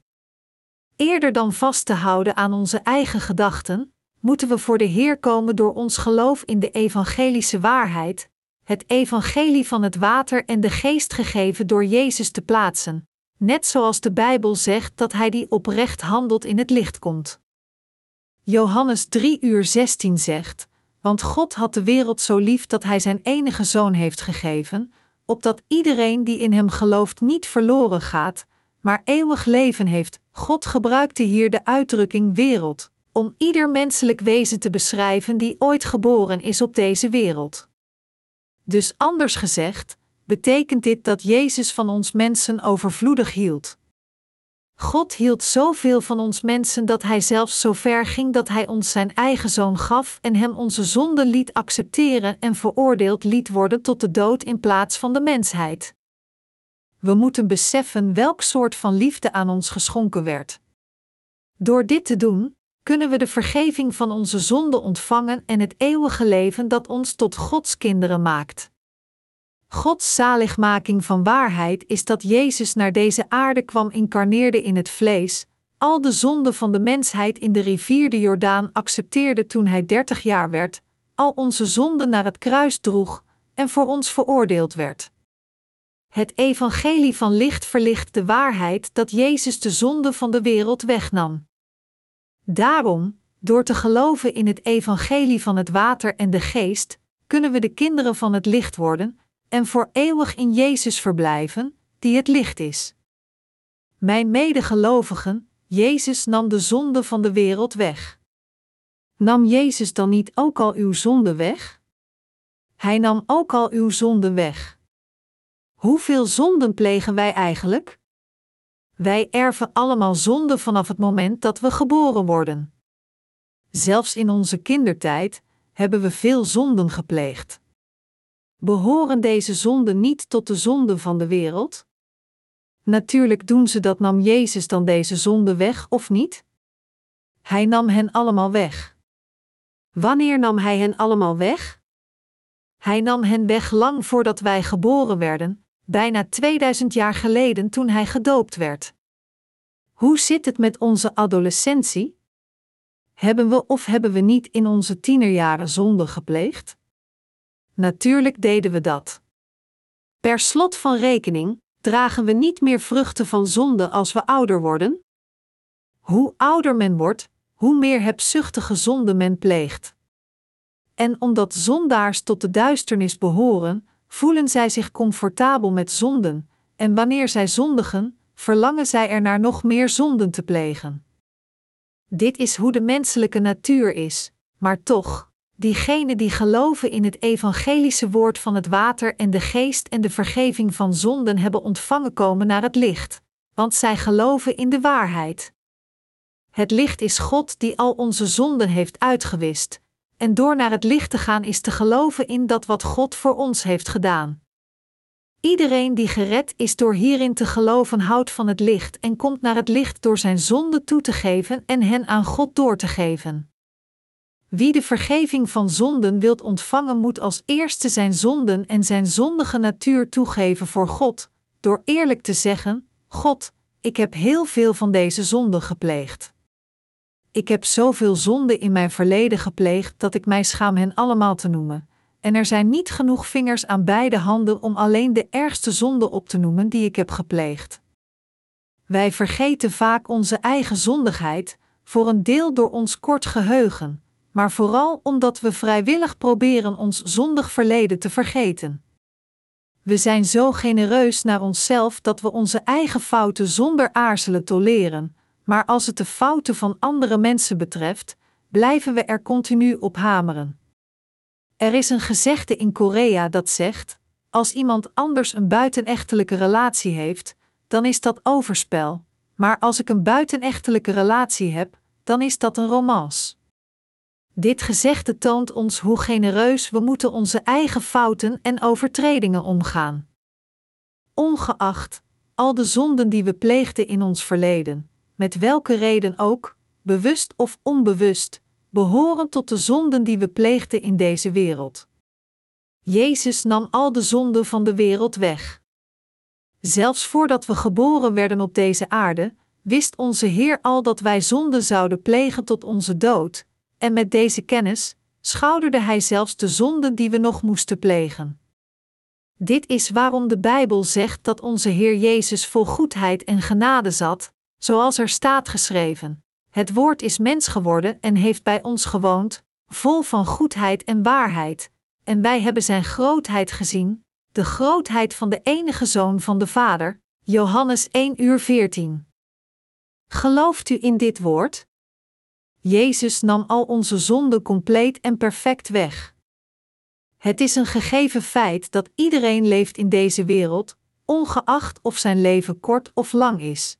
Eerder dan vast te houden aan onze eigen gedachten, moeten we voor de Heer komen door ons geloof in de evangelische waarheid, het evangelie van het water en de geest gegeven door Jezus te plaatsen, net zoals de Bijbel zegt dat Hij die oprecht handelt in het licht komt. Johannes 3 uur 16 zegt: Want God had de wereld zo lief dat Hij zijn enige zoon heeft gegeven, opdat iedereen die in Hem gelooft niet verloren gaat, maar eeuwig leven heeft. God gebruikte hier de uitdrukking wereld, om ieder menselijk wezen te beschrijven die ooit geboren is op deze wereld. Dus anders gezegd, betekent dit dat Jezus van ons mensen overvloedig hield. God hield zoveel van ons mensen dat Hij zelfs zo ver ging dat Hij ons Zijn eigen zoon gaf en Hem onze zonden liet accepteren en veroordeeld liet worden tot de dood in plaats van de mensheid. We moeten beseffen welk soort van liefde aan ons geschonken werd. Door dit te doen, kunnen we de vergeving van onze zonden ontvangen en het eeuwige leven dat ons tot Gods kinderen maakt. Gods zaligmaking van waarheid is dat Jezus naar deze aarde kwam, incarneerde in het vlees, al de zonden van de mensheid in de rivier de Jordaan accepteerde toen hij dertig jaar werd, al onze zonden naar het kruis droeg en voor ons veroordeeld werd. Het evangelie van licht verlicht de waarheid dat Jezus de zonde van de wereld wegnam. Daarom, door te geloven in het evangelie van het water en de geest, kunnen we de kinderen van het licht worden en voor eeuwig in Jezus verblijven, die het licht is. Mijn medegelovigen, Jezus nam de zonde van de wereld weg. Nam Jezus dan niet ook al uw zonde weg? Hij nam ook al uw zonde weg. Hoeveel zonden plegen wij eigenlijk? Wij erven allemaal zonde vanaf het moment dat we geboren worden. Zelfs in onze kindertijd hebben we veel zonden gepleegd. Behoren deze zonden niet tot de zonden van de wereld? Natuurlijk doen ze dat, nam Jezus dan deze zonde weg of niet? Hij nam hen allemaal weg. Wanneer nam hij hen allemaal weg? Hij nam hen weg lang voordat wij geboren werden, bijna 2000 jaar geleden toen hij gedoopt werd. Hoe zit het met onze adolescentie? Hebben we of hebben we niet in onze tienerjaren zonde gepleegd? Natuurlijk deden we dat. Per slot van rekening dragen we niet meer vruchten van zonde als we ouder worden? Hoe ouder men wordt, hoe meer hebzuchtige zonde men pleegt. En omdat zondaars tot de duisternis behoren, voelen zij zich comfortabel met zonden, en wanneer zij zondigen, verlangen zij ernaar nog meer zonden te plegen. Dit is hoe de menselijke natuur is, maar toch, diegenen die geloven in het evangelische woord van het water en de geest en de vergeving van zonden hebben ontvangen komen naar het licht, want zij geloven in de waarheid. Het licht is God die al onze zonden heeft uitgewist, en door naar het licht te gaan is te geloven in dat wat God voor ons heeft gedaan. Iedereen die gered is door hierin te geloven houdt van het licht en komt naar het licht door zijn zonde toe te geven en hen aan God door te geven. Wie de vergeving van zonden wilt ontvangen, moet als eerste zijn zonden en zijn zondige natuur toegeven voor God, door eerlijk te zeggen: God, ik heb heel veel van deze zonden gepleegd. Ik heb zoveel zonden in mijn verleden gepleegd dat ik mij schaam hen allemaal te noemen. En er zijn niet genoeg vingers aan beide handen om alleen de ergste zonden op te noemen die ik heb gepleegd. Wij vergeten vaak onze eigen zondigheid, voor een deel door ons kort geheugen, maar vooral omdat we vrijwillig proberen ons zondig verleden te vergeten. We zijn zo genereus naar onszelf dat we onze eigen fouten zonder aarzelen toleren, maar als het de fouten van andere mensen betreft, blijven we er continu op hameren. Er is een gezegde in Korea dat zegt: als iemand anders een buitenechtelijke relatie heeft, dan is dat overspel, maar als ik een buitenechtelijke relatie heb, dan is dat een romance. Dit gezegde toont ons hoe genereus we moeten onze eigen fouten en overtredingen omgaan. Ongeacht al de zonden die we pleegden in ons verleden, met welke reden ook, bewust of onbewust, behoren tot de zonden die we pleegden in deze wereld. Jezus nam al de zonden van de wereld weg. Zelfs voordat we geboren werden op deze aarde, wist onze Heer al dat wij zonden zouden plegen tot onze dood, en met deze kennis schouderde Hij zelfs de zonden die we nog moesten plegen. Dit is waarom de Bijbel zegt dat onze Heer Jezus vol goedheid en genade zat, zoals er staat geschreven: Het woord is mens geworden en heeft bij ons gewoond, vol van goedheid en waarheid, en wij hebben zijn grootheid gezien, de grootheid van de enige zoon van de Vader. Johannes 1 uur 14. Gelooft u in dit woord? Jezus nam al onze zonden compleet en perfect weg. Het is een gegeven feit dat iedereen leeft in deze wereld, ongeacht of zijn leven kort of lang is.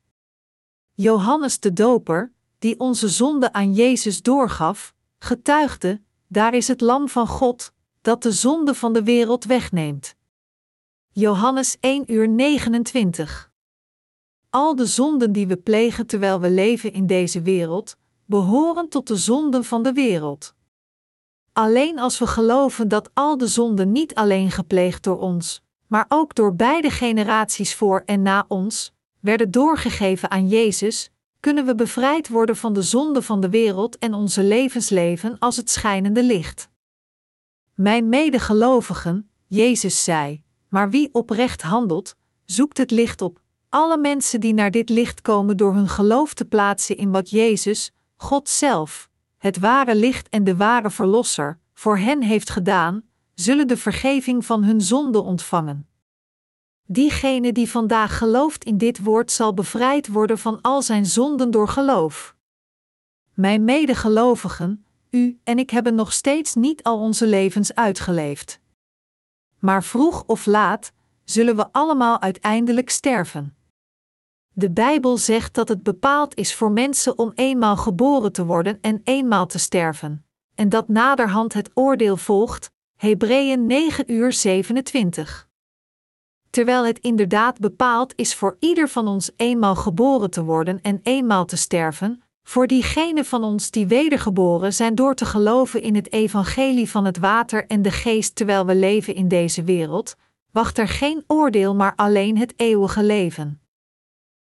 Johannes de Doper, die onze zonde aan Jezus doorgaf, getuigde: Daar is het Lam van God, dat de zonde van de wereld wegneemt. Johannes 1 uur 29. Al de zonden die we plegen terwijl we leven in deze wereld, behoren tot de zonden van de wereld. Alleen als we geloven dat al de zonden niet alleen gepleegd door ons, maar ook door beide generaties voor en na ons, werden doorgegeven aan Jezus, kunnen we bevrijd worden van de zonde van de wereld en onze levensleven als het schijnende licht. Mijn medegelovigen, Jezus zei, maar wie oprecht handelt, zoekt het licht op. Alle mensen die naar dit licht komen door hun geloof te plaatsen in wat Jezus, God zelf, het ware licht en de ware Verlosser, voor hen heeft gedaan, zullen de vergeving van hun zonde ontvangen. Diegene die vandaag gelooft in dit woord zal bevrijd worden van al zijn zonden door geloof. Mijn medegelovigen, u en ik hebben nog steeds niet al onze levens uitgeleefd. Maar vroeg of laat zullen we allemaal uiteindelijk sterven. De Bijbel zegt dat het bepaald is voor mensen om eenmaal geboren te worden en eenmaal te sterven, en dat naderhand het oordeel volgt, Hebreeën 9 uur 27. Terwijl het inderdaad bepaald is voor ieder van ons eenmaal geboren te worden en eenmaal te sterven, voor diegenen van ons die wedergeboren zijn door te geloven in het evangelie van het water en de geest terwijl we leven in deze wereld, wacht er geen oordeel maar alleen het eeuwige leven.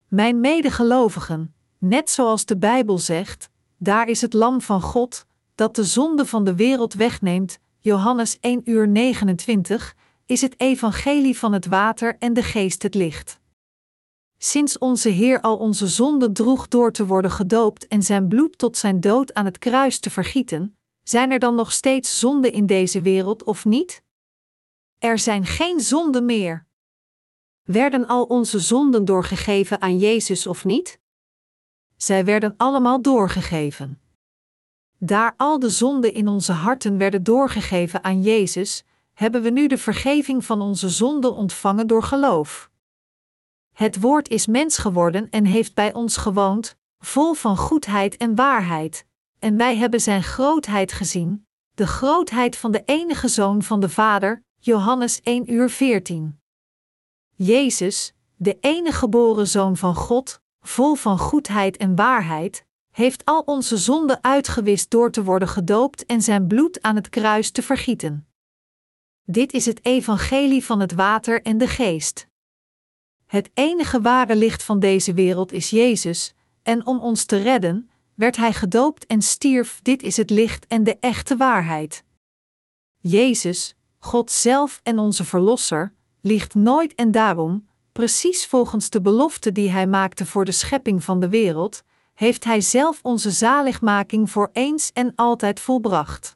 Mijn medegelovigen, net zoals de Bijbel zegt, daar is het lam van God, dat de zonde van de wereld wegneemt, Johannes 1 uur 29, is het evangelie van het water en de geest het licht. Sinds onze Heer al onze zonden droeg door te worden gedoopt en zijn bloed tot zijn dood aan het kruis te vergieten, zijn er dan nog steeds zonden in deze wereld of niet? Er zijn geen zonden meer. Werden al onze zonden doorgegeven aan Jezus of niet? Zij werden allemaal doorgegeven. Daar al de zonden in onze harten werden doorgegeven aan Jezus, hebben we nu de vergeving van onze zonden ontvangen door geloof. Het woord is mens geworden en heeft bij ons gewoond, vol van goedheid en waarheid, en wij hebben zijn grootheid gezien, de grootheid van de enige zoon van de Vader, Johannes 1 uur 14. Jezus, de enige geboren zoon van God, vol van goedheid en waarheid, heeft al onze zonden uitgewist door te worden gedoopt en zijn bloed aan het kruis te vergieten. Dit is het evangelie van het water en de geest. Het enige ware licht van deze wereld is Jezus, en om ons te redden, werd Hij gedoopt en stierf. Dit is het licht en de echte waarheid. Jezus, God zelf en onze Verlosser, liegt nooit en daarom, precies volgens de belofte die Hij maakte voor de schepping van de wereld, heeft Hij zelf onze zaligmaking voor eens en altijd volbracht.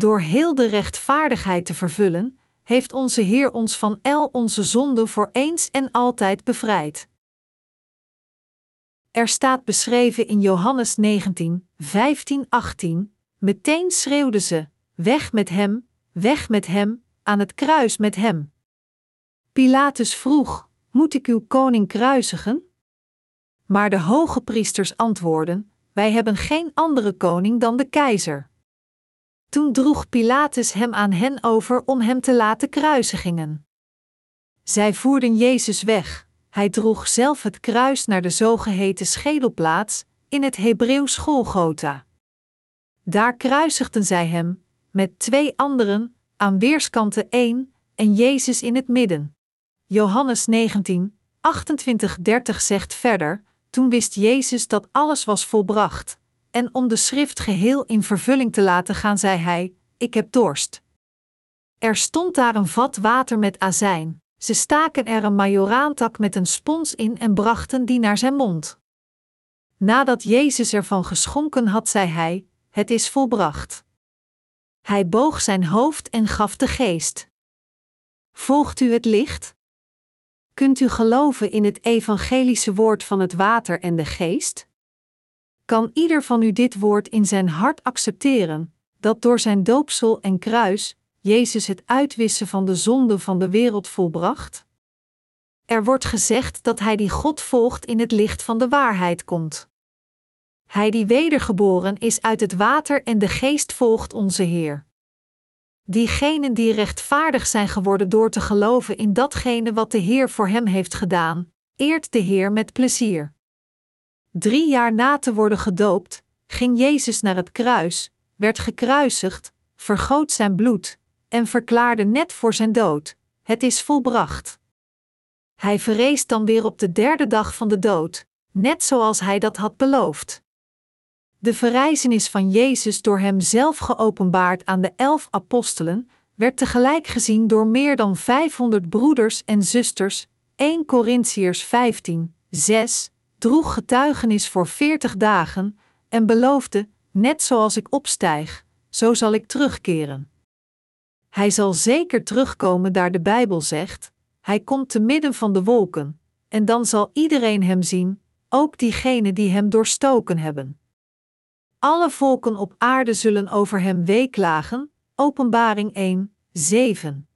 Door heel de rechtvaardigheid te vervullen, heeft onze Heer ons van el onze zonden voor eens en altijd bevrijd. Er staat beschreven in Johannes 19, 15, 18: Meteen schreeuwden ze: Weg met hem, weg met hem, aan het kruis met hem. Pilatus vroeg: Moet ik uw koning kruisigen? Maar de hoge priesters antwoordden: Wij hebben geen andere koning dan de keizer. Toen droeg Pilatus hem aan hen over om hem te laten kruisigingen. Zij voerden Jezus weg. Hij droeg zelf het kruis naar de zogeheten schedelplaats, in het Hebreeuws Golgotha. Daar kruisigden zij hem, met twee anderen, aan weerskanten één, en Jezus in het midden. Johannes 19, 28-30 zegt verder: Toen wist Jezus dat alles was volbracht en om de schrift geheel in vervulling te laten gaan, zei hij: Ik heb dorst. Er stond daar een vat water met azijn. Ze staken er een majoraantak met een spons in en brachten die naar zijn mond. Nadat Jezus ervan geschonken had, zei hij: Het is volbracht. Hij boog zijn hoofd en gaf de geest. Volgt u het licht? Kunt u geloven in het evangelische woord van het water en de geest? Kan ieder van u dit woord in zijn hart accepteren, dat door zijn doopsel en kruis Jezus het uitwissen van de zonde van de wereld volbracht? Er wordt gezegd dat hij die God volgt in het licht van de waarheid komt. Hij die wedergeboren is uit het water en de geest volgt onze Heer. Diegenen die rechtvaardig zijn geworden door te geloven in datgene wat de Heer voor hem heeft gedaan, eert de Heer met plezier. Drie jaar na te worden gedoopt, ging Jezus naar het kruis, werd gekruisigd, vergoot zijn bloed en verklaarde net voor zijn dood: Het is volbracht. Hij verrees dan weer op de derde dag van de dood, net zoals hij dat had beloofd. De verrijzenis van Jezus door hem zelf geopenbaard aan de elf apostelen werd tegelijk gezien door meer dan 500 broeders en zusters. 1 Corinthiërs 15, 6 droeg getuigenis voor 40 dagen en beloofde: Net zoals ik opstijg, zo zal ik terugkeren. Hij zal zeker terugkomen, daar de Bijbel zegt: Hij komt te midden van de wolken, en dan zal iedereen hem zien, ook diegenen die hem doorstoken hebben. Alle volken op aarde zullen over hem weeklagen. Openbaring 1, 7.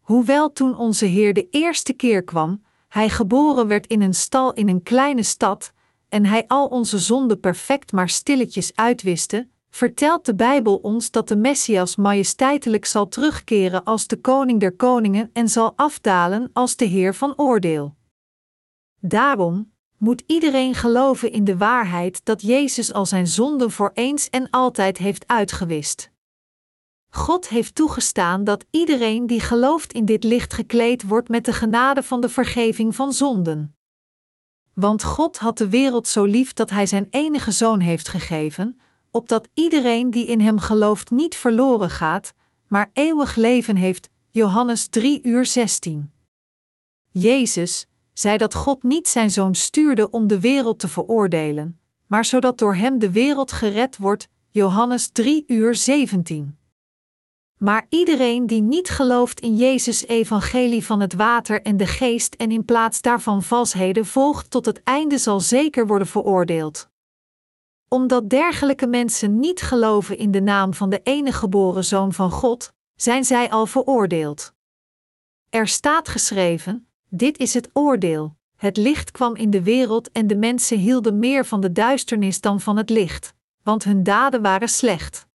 Hoewel toen onze Heer de eerste keer kwam, hij geboren werd in een stal in een kleine stad, en hij al onze zonden perfect maar stilletjes uitwiste, vertelt de Bijbel ons dat de Messias majesteitelijk zal terugkeren als de koning der koningen en zal afdalen als de Heer van oordeel. Daarom, moet iedereen geloven in de waarheid dat Jezus al zijn zonden voor eens en altijd heeft uitgewist. God heeft toegestaan dat iedereen die gelooft in dit licht gekleed wordt met de genade van de vergeving van zonden. Want God had de wereld zo lief dat Hij zijn enige zoon heeft gegeven, opdat iedereen die in Hem gelooft niet verloren gaat, maar eeuwig leven heeft. Johannes 3 uur 16. Jezus, zei dat God niet zijn zoon stuurde om de wereld te veroordelen, maar zodat door hem de wereld gered wordt. Johannes 3 uur 17. Maar iedereen die niet gelooft in Jezus' evangelie van het water en de geest en in plaats daarvan valsheden volgt tot het einde zal zeker worden veroordeeld. Omdat dergelijke mensen niet geloven in de naam van de enige geboren Zoon van God, zijn zij al veroordeeld. Er staat geschreven: dit is het oordeel. Het licht kwam in de wereld en de mensen hielden meer van de duisternis dan van het licht, want hun daden waren slecht.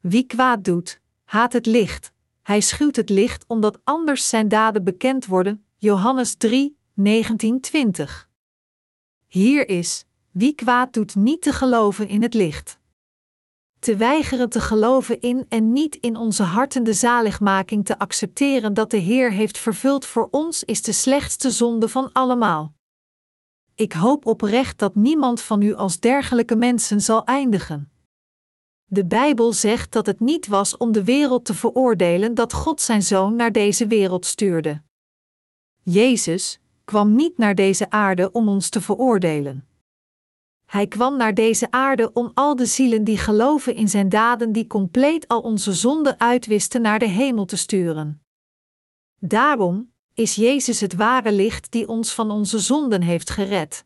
Wie kwaad doet, haat het licht. Hij schuwt het licht omdat anders zijn daden bekend worden. Johannes 3, 19, 20. Hier is: wie kwaad doet niet te geloven in het licht te weigeren te geloven in en niet in onze harten de zaligmaking te accepteren dat de Heer heeft vervuld voor ons, is de slechtste zonde van allemaal. Ik hoop oprecht dat niemand van u als dergelijke mensen zal eindigen. De Bijbel zegt dat het niet was om de wereld te veroordelen dat God zijn zoon naar deze wereld stuurde. Jezus kwam niet naar deze aarde om ons te veroordelen. Hij kwam naar deze aarde om al de zielen die geloven in zijn daden, die compleet al onze zonden uitwisten, naar de hemel te sturen. Daarom is Jezus het ware licht die ons van onze zonden heeft gered.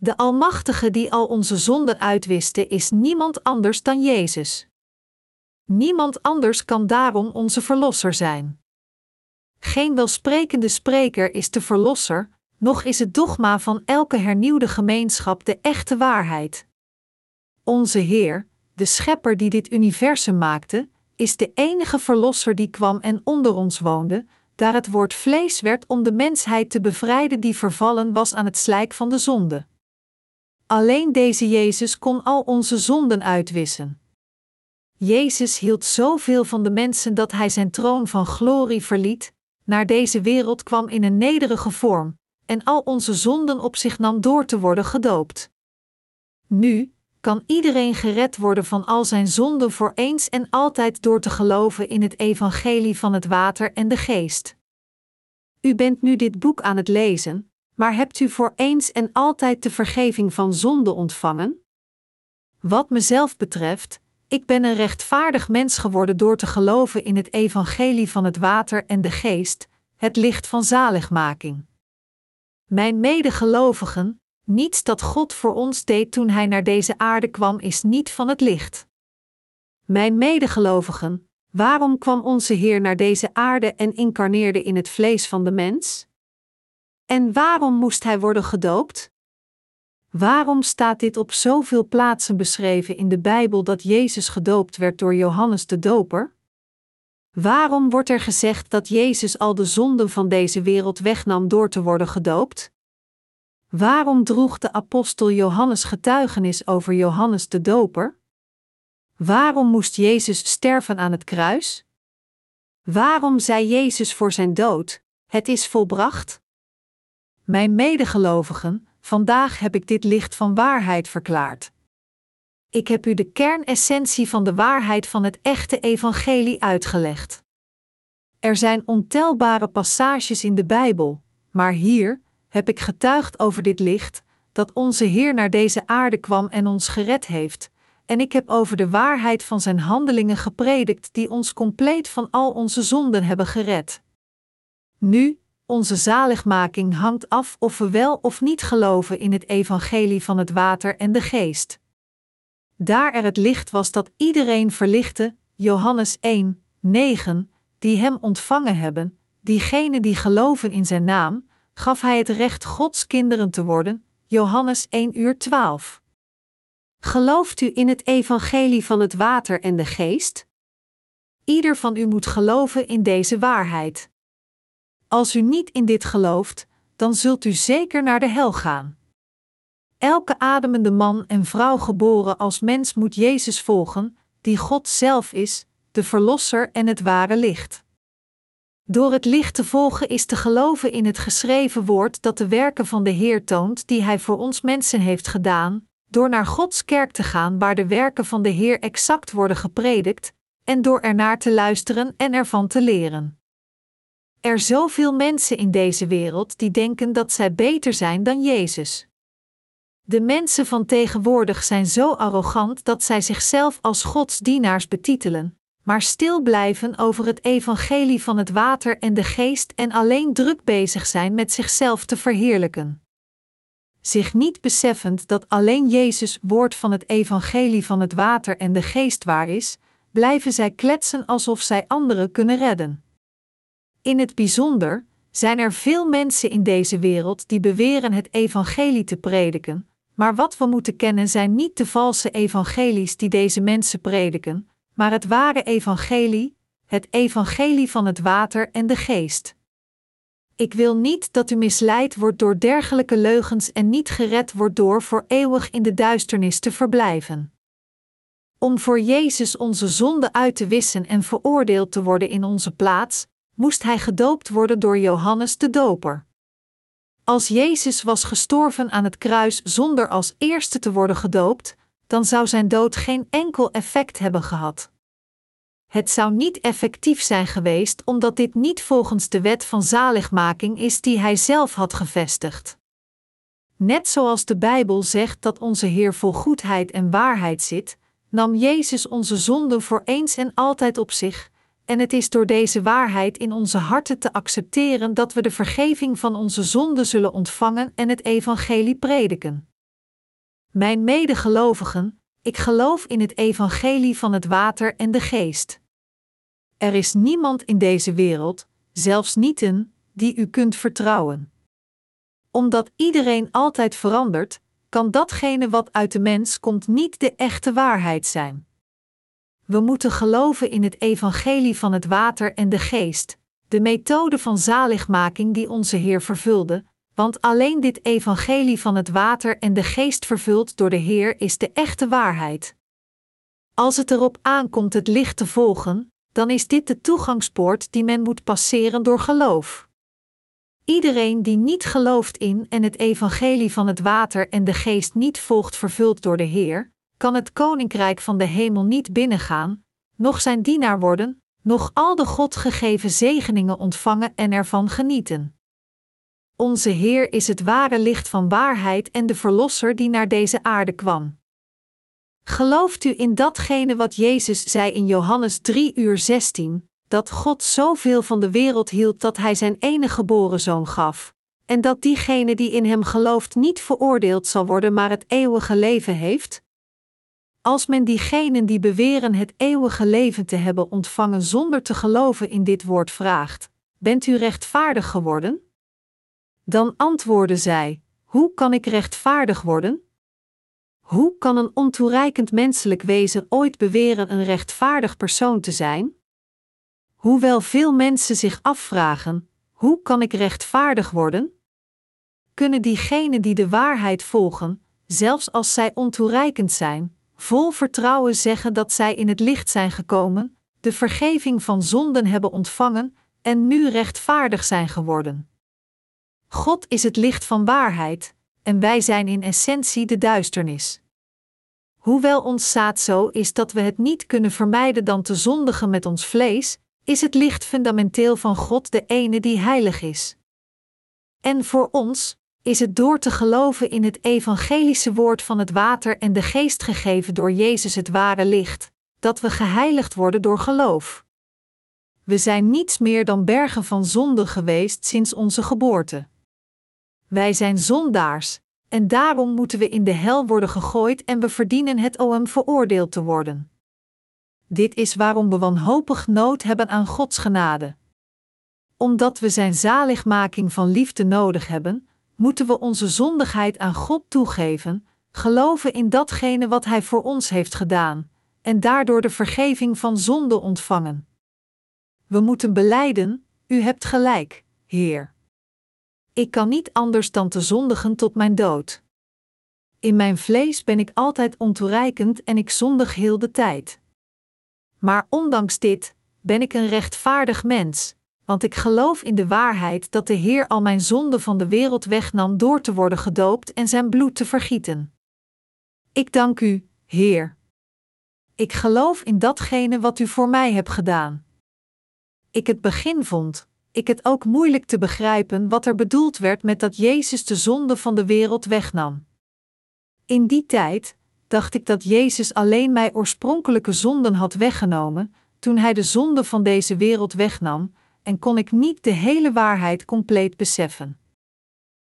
De Almachtige die al onze zonden uitwiste, is niemand anders dan Jezus. Niemand anders kan daarom onze Verlosser zijn. Geen welsprekende spreker is de Verlosser, nog is het dogma van elke hernieuwde gemeenschap de echte waarheid. Onze Heer, de Schepper die dit universum maakte, is de enige Verlosser die kwam en onder ons woonde, daar het woord vlees werd om de mensheid te bevrijden die vervallen was aan het slijk van de zonde. Alleen deze Jezus kon al onze zonden uitwissen. Jezus hield zoveel van de mensen dat hij zijn troon van glorie verliet, naar deze wereld kwam in een nederige vorm, en al onze zonden op zich nam door te worden gedoopt. Nu kan iedereen gered worden van al zijn zonden voor eens en altijd door te geloven in het evangelie van het water en de geest. U bent nu dit boek aan het lezen, maar hebt u voor eens en altijd de vergeving van zonde ontvangen? Wat mezelf betreft, ik ben een rechtvaardig mens geworden door te geloven in het evangelie van het water en de geest, het licht van zaligmaking. Mijn medegelovigen, niets dat God voor ons deed toen Hij naar deze aarde kwam, is niet van het licht. Mijn medegelovigen, waarom kwam onze Heer naar deze aarde en incarneerde in het vlees van de mens? En waarom moest Hij worden gedoopt? Waarom staat dit op zoveel plaatsen beschreven in de Bijbel dat Jezus gedoopt werd door Johannes de Doper? Waarom wordt er gezegd dat Jezus al de zonden van deze wereld wegnam door te worden gedoopt? Waarom droeg de apostel Johannes getuigenis over Johannes de Doper? Waarom moest Jezus sterven aan het kruis? Waarom zei Jezus voor zijn dood: Het is volbracht? Mijn medegelovigen, vandaag heb ik dit licht van waarheid verklaard. Ik heb u de kernessentie van de waarheid van het echte evangelie uitgelegd. Er zijn ontelbare passages in de Bijbel, maar hier heb ik getuigd over dit licht, dat onze Heer naar deze aarde kwam en ons gered heeft, en ik heb over de waarheid van zijn handelingen gepredikt die ons compleet van al onze zonden hebben gered. Nu, onze zaligmaking hangt af of we wel of niet geloven in het evangelie van het water en de geest. Daar er het licht was dat iedereen verlichtte, Johannes 1, 9, die hem ontvangen hebben, diegenen die geloven in zijn naam, gaf hij het recht Gods kinderen te worden, Johannes 1 uur 12. Gelooft u in het evangelie van het water en de geest? Ieder van u moet geloven in deze waarheid. Als u niet in dit gelooft, dan zult u zeker naar de hel gaan. Elke ademende man en vrouw geboren als mens moet Jezus volgen, die God zelf is, de Verlosser en het ware licht. Door het licht te volgen is te geloven in het geschreven woord dat de werken van de Heer toont die Hij voor ons mensen heeft gedaan, door naar Gods kerk te gaan waar de werken van de Heer exact worden gepredikt, en door ernaar te luisteren en ervan te leren. Er zoveel mensen in deze wereld die denken dat zij beter zijn dan Jezus. De mensen van tegenwoordig zijn zo arrogant dat zij zichzelf als Gods dienaars betitelen, maar stil blijven over het evangelie van het water en de geest en alleen druk bezig zijn met zichzelf te verheerlijken. Zich niet beseffend dat alleen Jezus woord van het evangelie van het water en de geest waar is, blijven zij kletsen alsof zij anderen kunnen redden. In het bijzonder zijn er veel mensen in deze wereld die beweren het evangelie te prediken, maar wat we moeten kennen zijn niet de valse evangelies die deze mensen prediken, maar het ware evangelie, het evangelie van het water en de geest. Ik wil niet dat u misleid wordt door dergelijke leugens en niet gered wordt door voor eeuwig in de duisternis te verblijven. Om voor Jezus onze zonde uit te wissen en veroordeeld te worden in onze plaats, moest hij gedoopt worden door Johannes de Doper. Als Jezus was gestorven aan het kruis zonder als eerste te worden gedoopt, dan zou zijn dood geen enkel effect hebben gehad. Het zou niet effectief zijn geweest omdat dit niet volgens de wet van zaligmaking is die hij zelf had gevestigd. Net zoals de Bijbel zegt dat onze Heer vol goedheid en waarheid zit, nam Jezus onze zonden voor eens en altijd op zich, en het is door deze waarheid in onze harten te accepteren dat we de vergeving van onze zonden zullen ontvangen en het evangelie prediken. Mijn medegelovigen, ik geloof in het evangelie van het water en de geest. Er is niemand in deze wereld, zelfs niet een, die u kunt vertrouwen. Omdat iedereen altijd verandert, kan datgene wat uit de mens komt niet de echte waarheid zijn. We moeten geloven in het evangelie van het water en de geest, de methode van zaligmaking die onze Heer vervulde, want alleen dit evangelie van het water en de geest vervuld door de Heer is de echte waarheid. Als het erop aankomt het licht te volgen, dan is dit de toegangspoort die men moet passeren door geloof. Iedereen die niet gelooft in en het evangelie van het water en de geest niet volgt vervuld door de Heer, kan het koninkrijk van de hemel niet binnengaan, noch zijn dienaar worden, nog al de God gegeven zegeningen ontvangen en ervan genieten. Onze Heer is het ware licht van waarheid en de Verlosser die naar deze aarde kwam. Gelooft u in datgene wat Jezus zei in Johannes 3 uur 16, dat God zoveel van de wereld hield dat Hij zijn enige geboren zoon gaf, en dat diegene die in Hem gelooft niet veroordeeld zal worden, maar het eeuwige leven heeft? Als men diegenen die beweren het eeuwige leven te hebben ontvangen zonder te geloven in dit woord vraagt: Bent u rechtvaardig geworden? Dan antwoorden zij: Hoe kan ik rechtvaardig worden? Hoe kan een ontoereikend menselijk wezen ooit beweren een rechtvaardig persoon te zijn? Hoewel veel mensen zich afvragen: hoe kan ik rechtvaardig worden? Kunnen diegenen die de waarheid volgen, zelfs als zij ontoereikend zijn, vol vertrouwen zeggen dat zij in het licht zijn gekomen, de vergeving van zonden hebben ontvangen en nu rechtvaardig zijn geworden. God is het licht van waarheid, en wij zijn in essentie de duisternis. Hoewel ons zaad zo is dat we het niet kunnen vermijden dan te zondigen met ons vlees, is het licht fundamenteel van God de ene die heilig is. En voor ons is het door te geloven in het evangelische woord van het water en de geest gegeven door Jezus het ware licht, dat we geheiligd worden door geloof. We zijn niets meer dan bergen van zonde geweest sinds onze geboorte. Wij zijn zondaars, en daarom moeten we in de hel worden gegooid en we verdienen het om veroordeeld te worden. Dit is waarom we wanhopig nood hebben aan Gods genade. Omdat we Zijn zaligmaking van liefde nodig hebben, moeten we onze zondigheid aan God toegeven, geloven in datgene wat Hij voor ons heeft gedaan, en daardoor de vergeving van zonde ontvangen. We moeten beleiden: U hebt gelijk, Heer. Ik kan niet anders dan te zondigen tot mijn dood. In mijn vlees ben ik altijd ontoereikend en ik zondig heel de tijd. Maar ondanks dit ben ik een rechtvaardig mens, want ik geloof in de waarheid dat de Heer al mijn zonden van de wereld wegnam door te worden gedoopt en zijn bloed te vergieten. Ik dank u, Heer. Ik geloof in datgene wat u voor mij hebt gedaan. Ik het begin vond, ik het ook moeilijk te begrijpen wat er bedoeld werd met dat Jezus de zonde van de wereld wegnam. In die tijd dacht ik dat Jezus alleen mijn oorspronkelijke zonden had weggenomen, toen Hij de zonde van deze wereld wegnam, en kon ik niet de hele waarheid compleet beseffen.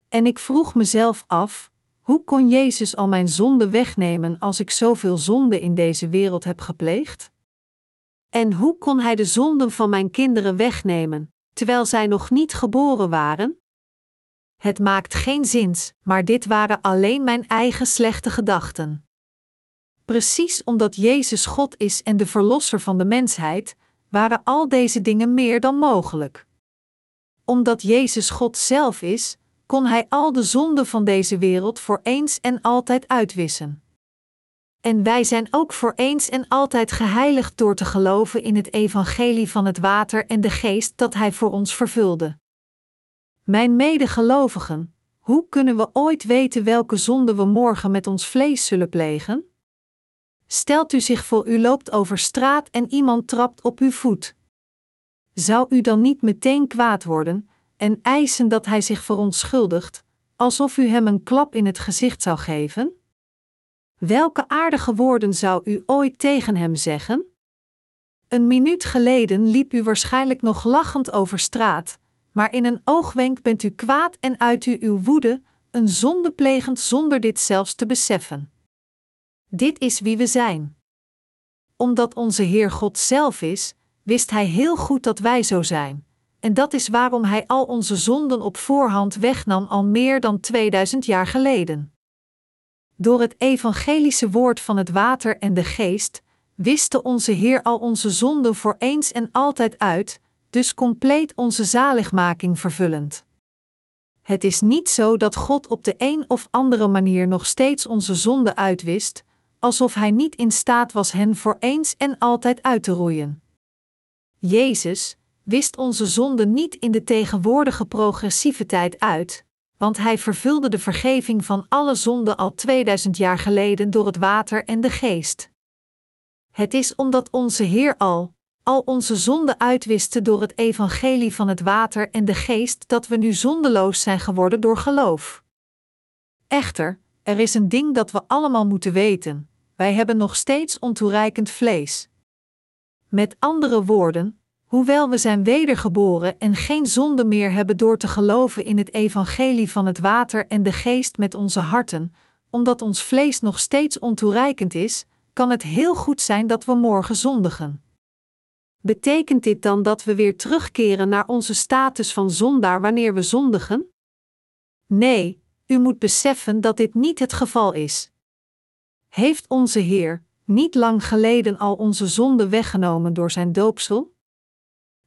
En ik vroeg mezelf af: hoe kon Jezus al mijn zonde wegnemen als ik zoveel zonde in deze wereld heb gepleegd? En hoe kon Hij de zonden van mijn kinderen wegnemen, terwijl zij nog niet geboren waren? Het maakt geen zins, maar dit waren alleen mijn eigen slechte gedachten. Precies omdat Jezus God is en de Verlosser van de mensheid, waren al deze dingen meer dan mogelijk. Omdat Jezus God zelf is, kon Hij al de zonden van deze wereld voor eens en altijd uitwissen. En wij zijn ook voor eens en altijd geheiligd door te geloven in het evangelie van het water en de geest dat Hij voor ons vervulde. Mijn medegelovigen, hoe kunnen we ooit weten welke zonde we morgen met ons vlees zullen plegen? Stelt u zich voor u loopt over straat en iemand trapt op uw voet. Zou u dan niet meteen kwaad worden en eisen dat hij zich verontschuldigt, alsof u hem een klap in het gezicht zou geven? Welke aardige woorden zou u ooit tegen hem zeggen? Een minuut geleden liep u waarschijnlijk nog lachend over straat, maar in een oogwenk bent u kwaad en uit u uw woede, een zonde plegend zonder dit zelfs te beseffen. Dit is wie we zijn. Omdat onze Heer God zelf is, wist Hij heel goed dat wij zo zijn. En dat is waarom Hij al onze zonden op voorhand wegnam al meer dan 2000 jaar geleden. Door het evangelische woord van het water en de geest wiste onze Heer al onze zonden voor eens en altijd uit, dus compleet onze zaligmaking vervullend. Het is niet zo dat God op de een of andere manier nog steeds onze zonden uitwist, alsof hij niet in staat was hen voor eens en altijd uit te roeien. Jezus wist onze zonde niet in de tegenwoordige progressieve tijd uit, want hij vervulde de vergeving van alle zonden al 2000 jaar geleden door het water en de geest. Het is omdat onze Heer al, al onze zonden uitwiste door het evangelie van het water en de geest dat we nu zondeloos zijn geworden door geloof. Echter, er is een ding dat we allemaal moeten weten: wij hebben nog steeds ontoereikend vlees. Met andere woorden, hoewel we zijn wedergeboren en geen zonde meer hebben door te geloven in het evangelie van het water en de geest met onze harten, omdat ons vlees nog steeds ontoereikend is, kan het heel goed zijn dat we morgen zondigen. Betekent dit dan dat we weer terugkeren naar onze status van zondaar wanneer we zondigen? Nee, u moet beseffen dat dit niet het geval is. Heeft onze Heer niet lang geleden al onze zonde weggenomen door zijn doopsel?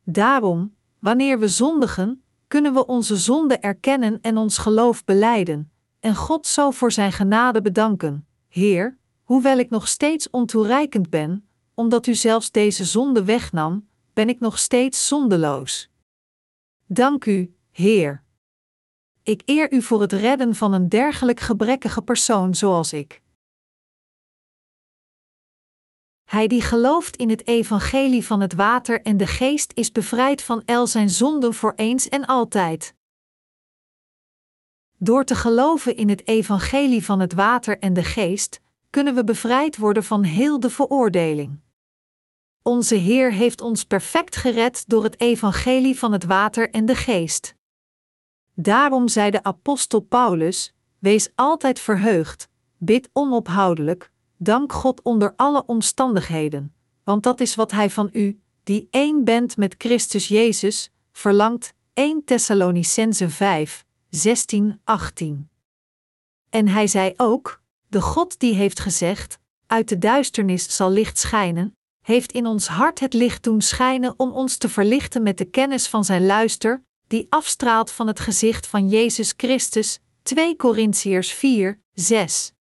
Daarom, wanneer we zondigen, kunnen we onze zonde erkennen en ons geloof beleiden, en God zo voor zijn genade bedanken. Heer, hoewel ik nog steeds ontoereikend ben, omdat u zelfs deze zonde wegnam, ben ik nog steeds zondeloos. Dank u, Heer. Ik eer u voor het redden van een dergelijk gebrekkige persoon zoals ik. Hij die gelooft in het evangelie van het water en de geest is bevrijd van el zijn zonden voor eens en altijd. Door te geloven in het evangelie van het water en de geest, kunnen we bevrijd worden van heel de veroordeling. Onze Heer heeft ons perfect gered door het evangelie van het water en de geest. Daarom zei de apostel Paulus: Wees altijd verheugd, bid onophoudelijk, dank God onder alle omstandigheden, want dat is wat Hij van u, die één bent met Christus Jezus, verlangt. 1 Thessalonicense 5, 16, 18. En hij zei ook: De God die heeft gezegd: Uit de duisternis zal licht schijnen, heeft in ons hart het licht doen schijnen om ons te verlichten met de kennis van zijn luister, die afstraalt van het gezicht van Jezus Christus. 2 Korintiërs 4, 6.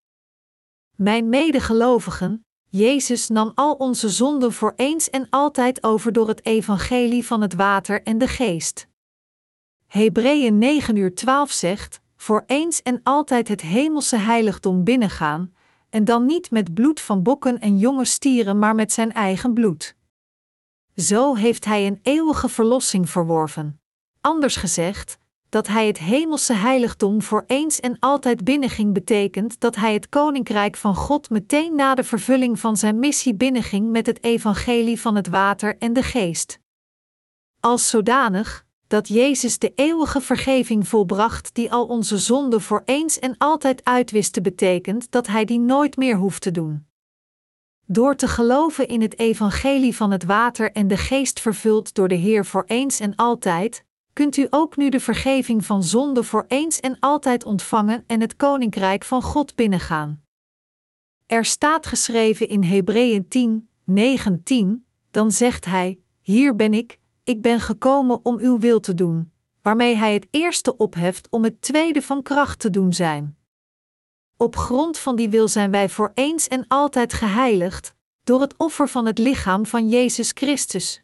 Mijn medegelovigen, Jezus nam al onze zonden voor eens en altijd over door het evangelie van het water en de geest. Hebreeën 9 uur 12 zegt: Voor eens en altijd het hemelse heiligdom binnengaan, en dan niet met bloed van bokken en jonge stieren, maar met zijn eigen bloed. Zo heeft hij een eeuwige verlossing verworven. Anders gezegd, dat hij het hemelse heiligdom voor eens en altijd binnenging, betekent dat hij het koninkrijk van God meteen na de vervulling van zijn missie binnenging met het evangelie van het water en de geest. Als zodanig, dat Jezus de eeuwige vergeving volbracht die al onze zonden voor eens en altijd uitwiste, betekent dat Hij die nooit meer hoeft te doen. Door te geloven in het evangelie van het water en de geest vervuld door de Heer voor eens en altijd, kunt u ook nu de vergeving van zonde voor eens en altijd ontvangen en het koninkrijk van God binnengaan. Er staat geschreven in Hebreeën 10, 19, dan zegt hij: Hier ben ik, ik ben gekomen om uw wil te doen, waarmee hij het eerste opheft om het tweede van kracht te doen zijn. Op grond van die wil zijn wij voor eens en altijd geheiligd, door het offer van het lichaam van Jezus Christus.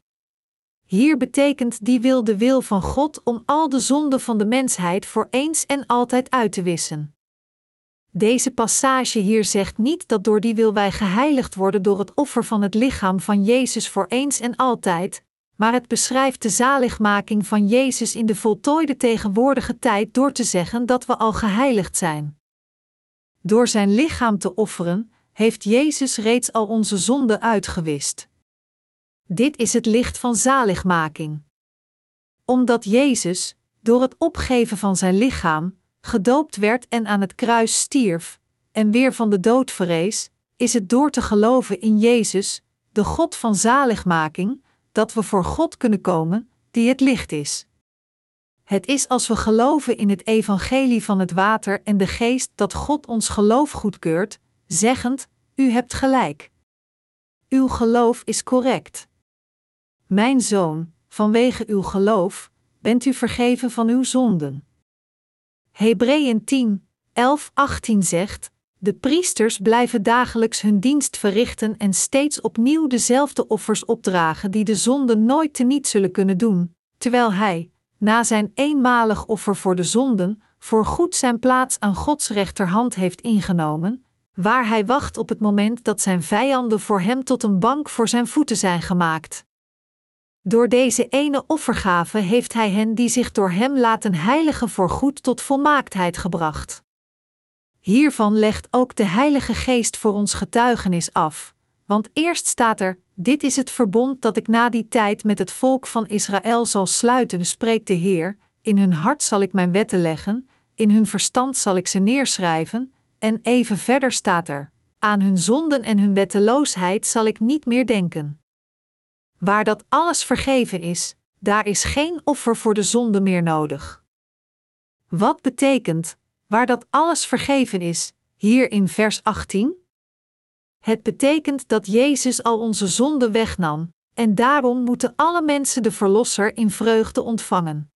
Hier betekent die wil de wil van God om al de zonden van de mensheid voor eens en altijd uit te wissen. Deze passage hier zegt niet dat door die wil wij geheiligd worden door het offer van het lichaam van Jezus voor eens en altijd, maar het beschrijft de zaligmaking van Jezus in de voltooide tegenwoordige tijd door te zeggen dat we al geheiligd zijn. Door zijn lichaam te offeren, heeft Jezus reeds al onze zonden uitgewist. Dit is het licht van zaligmaking. Omdat Jezus, door het opgeven van zijn lichaam, gedoopt werd en aan het kruis stierf, en weer van de dood verrees, is het door te geloven in Jezus, de God van zaligmaking, dat we voor God kunnen komen, die het licht is. Het is als we geloven in het evangelie van het water en de geest dat God ons geloof goedkeurt, zeggend: U hebt gelijk. Uw geloof is correct. Mijn zoon, vanwege uw geloof, bent u vergeven van uw zonden. Hebreeën 10, 11, 18 zegt: de priesters blijven dagelijks hun dienst verrichten en steeds opnieuw dezelfde offers opdragen die de zonde nooit teniet zullen kunnen doen, terwijl hij, na zijn eenmalig offer voor de zonden, voorgoed zijn plaats aan Gods rechterhand heeft ingenomen, waar hij wacht op het moment dat zijn vijanden voor hem tot een bank voor zijn voeten zijn gemaakt. Door deze ene offergave heeft Hij hen die zich door Hem laten heiligen voorgoed tot volmaaktheid gebracht. Hiervan legt ook de Heilige Geest voor ons getuigenis af, want eerst staat er: Dit is het verbond dat ik na die tijd met het volk van Israël zal sluiten, spreekt de Heer. In hun hart zal ik mijn wetten leggen, in hun verstand zal ik ze neerschrijven, en even verder staat er: Aan hun zonden en hun wetteloosheid zal ik niet meer denken. Waar dat alles vergeven is, daar is geen offer voor de zonde meer nodig. Wat betekent, waar dat alles vergeven is, hier in vers 18? Het betekent dat Jezus al onze zonden wegnam, en daarom moeten alle mensen de Verlosser in vreugde ontvangen.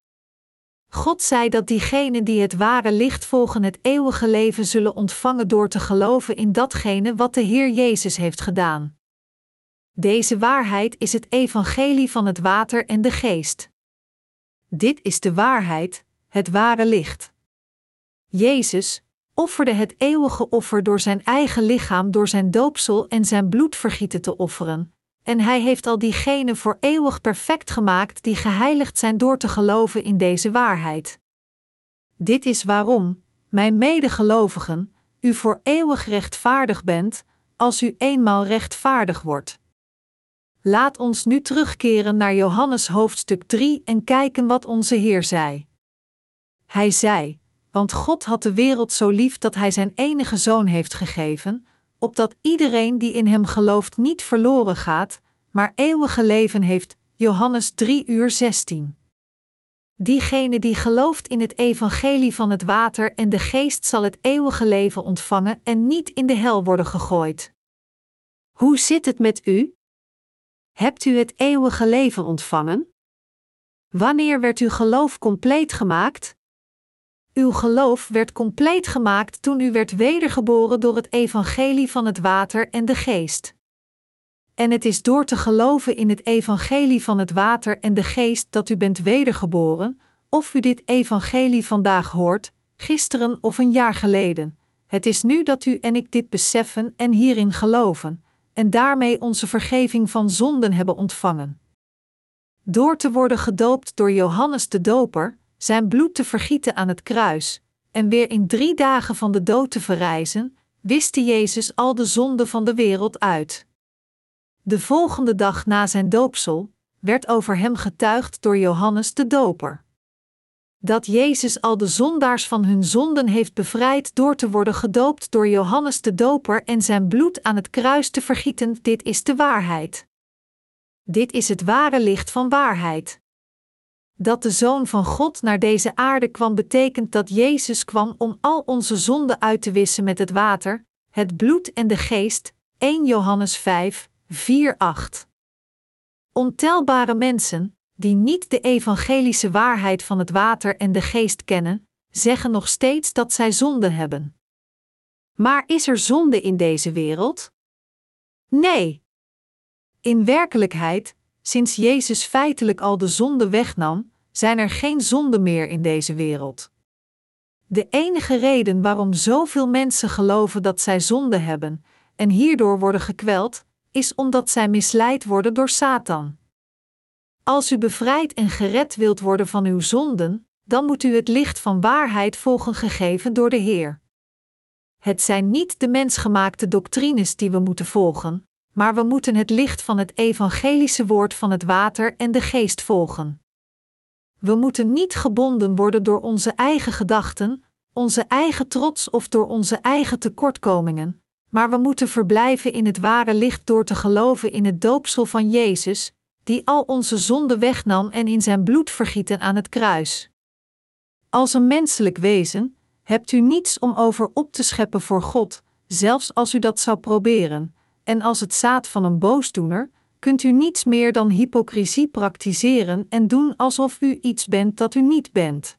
God zei dat diegenen die het ware licht volgen het eeuwige leven zullen ontvangen door te geloven in datgene wat de Heer Jezus heeft gedaan. Deze waarheid is het evangelie van het water en de geest. Dit is de waarheid, het ware licht. Jezus offerde het eeuwige offer door zijn eigen lichaam door zijn doopsel en zijn bloedvergieten te offeren, en hij heeft al diegenen voor eeuwig perfect gemaakt die geheiligd zijn door te geloven in deze waarheid. Dit is waarom, mijn medegelovigen, u voor eeuwig rechtvaardig bent, als u eenmaal rechtvaardig wordt. Laat ons nu terugkeren naar Johannes hoofdstuk 3 en kijken wat onze Heer zei. Hij zei: Want God had de wereld zo lief dat Hij zijn enige zoon heeft gegeven, opdat iedereen die in Hem gelooft niet verloren gaat, maar eeuwige leven heeft. Johannes 3 uur 16. Diegene die gelooft in het evangelie van het water en de geest zal het eeuwige leven ontvangen en niet in de hel worden gegooid. Hoe zit het met u? Hebt u het eeuwige leven ontvangen? Wanneer werd uw geloof compleet gemaakt? Uw geloof werd compleet gemaakt toen u werd wedergeboren door het evangelie van het water en de geest. En het is door te geloven in het evangelie van het water en de geest dat u bent wedergeboren, of u dit evangelie vandaag hoort, gisteren of een jaar geleden. Het is nu dat u en ik dit beseffen en hierin geloven, en daarmee onze vergeving van zonden hebben ontvangen. Door te worden gedoopt door Johannes de Doper, zijn bloed te vergieten aan het kruis, en weer in drie dagen van de dood te verrijzen, wiste Jezus al de zonden van de wereld uit. De volgende dag na zijn doopsel werd over hem getuigd door Johannes de Doper. Dat Jezus al de zondaars van hun zonden heeft bevrijd door te worden gedoopt door Johannes de Doper en zijn bloed aan het kruis te vergieten, dit is de waarheid. Dit is het ware licht van waarheid. Dat de Zoon van God naar deze aarde kwam betekent dat Jezus kwam om al onze zonden uit te wissen met het water, het bloed en de geest. 1 Johannes 5, 4:8. Ontelbare mensen, die niet de evangelische waarheid van het water en de geest kennen, zeggen nog steeds dat zij zonde hebben. Maar is er zonde in deze wereld? Nee. In werkelijkheid, sinds Jezus feitelijk al de zonde wegnam, zijn er geen zonden meer in deze wereld. De enige reden waarom zoveel mensen geloven dat zij zonde hebben en hierdoor worden gekweld, is omdat zij misleid worden door Satan. Als u bevrijd en gered wilt worden van uw zonden, dan moet u het licht van waarheid volgen gegeven door de Heer. Het zijn niet de mensgemaakte doctrines die we moeten volgen, maar we moeten het licht van het evangelische woord van het water en de geest volgen. We moeten niet gebonden worden door onze eigen gedachten, onze eigen trots of door onze eigen tekortkomingen, maar we moeten verblijven in het ware licht door te geloven in het doopsel van Jezus, die al onze zonden wegnam en in zijn bloed vergieten aan het kruis. Als een menselijk wezen hebt u niets om over op te scheppen voor God, zelfs als u dat zou proberen, en als het zaad van een boosdoener, kunt u niets meer dan hypocrisie praktiseren en doen alsof u iets bent dat u niet bent.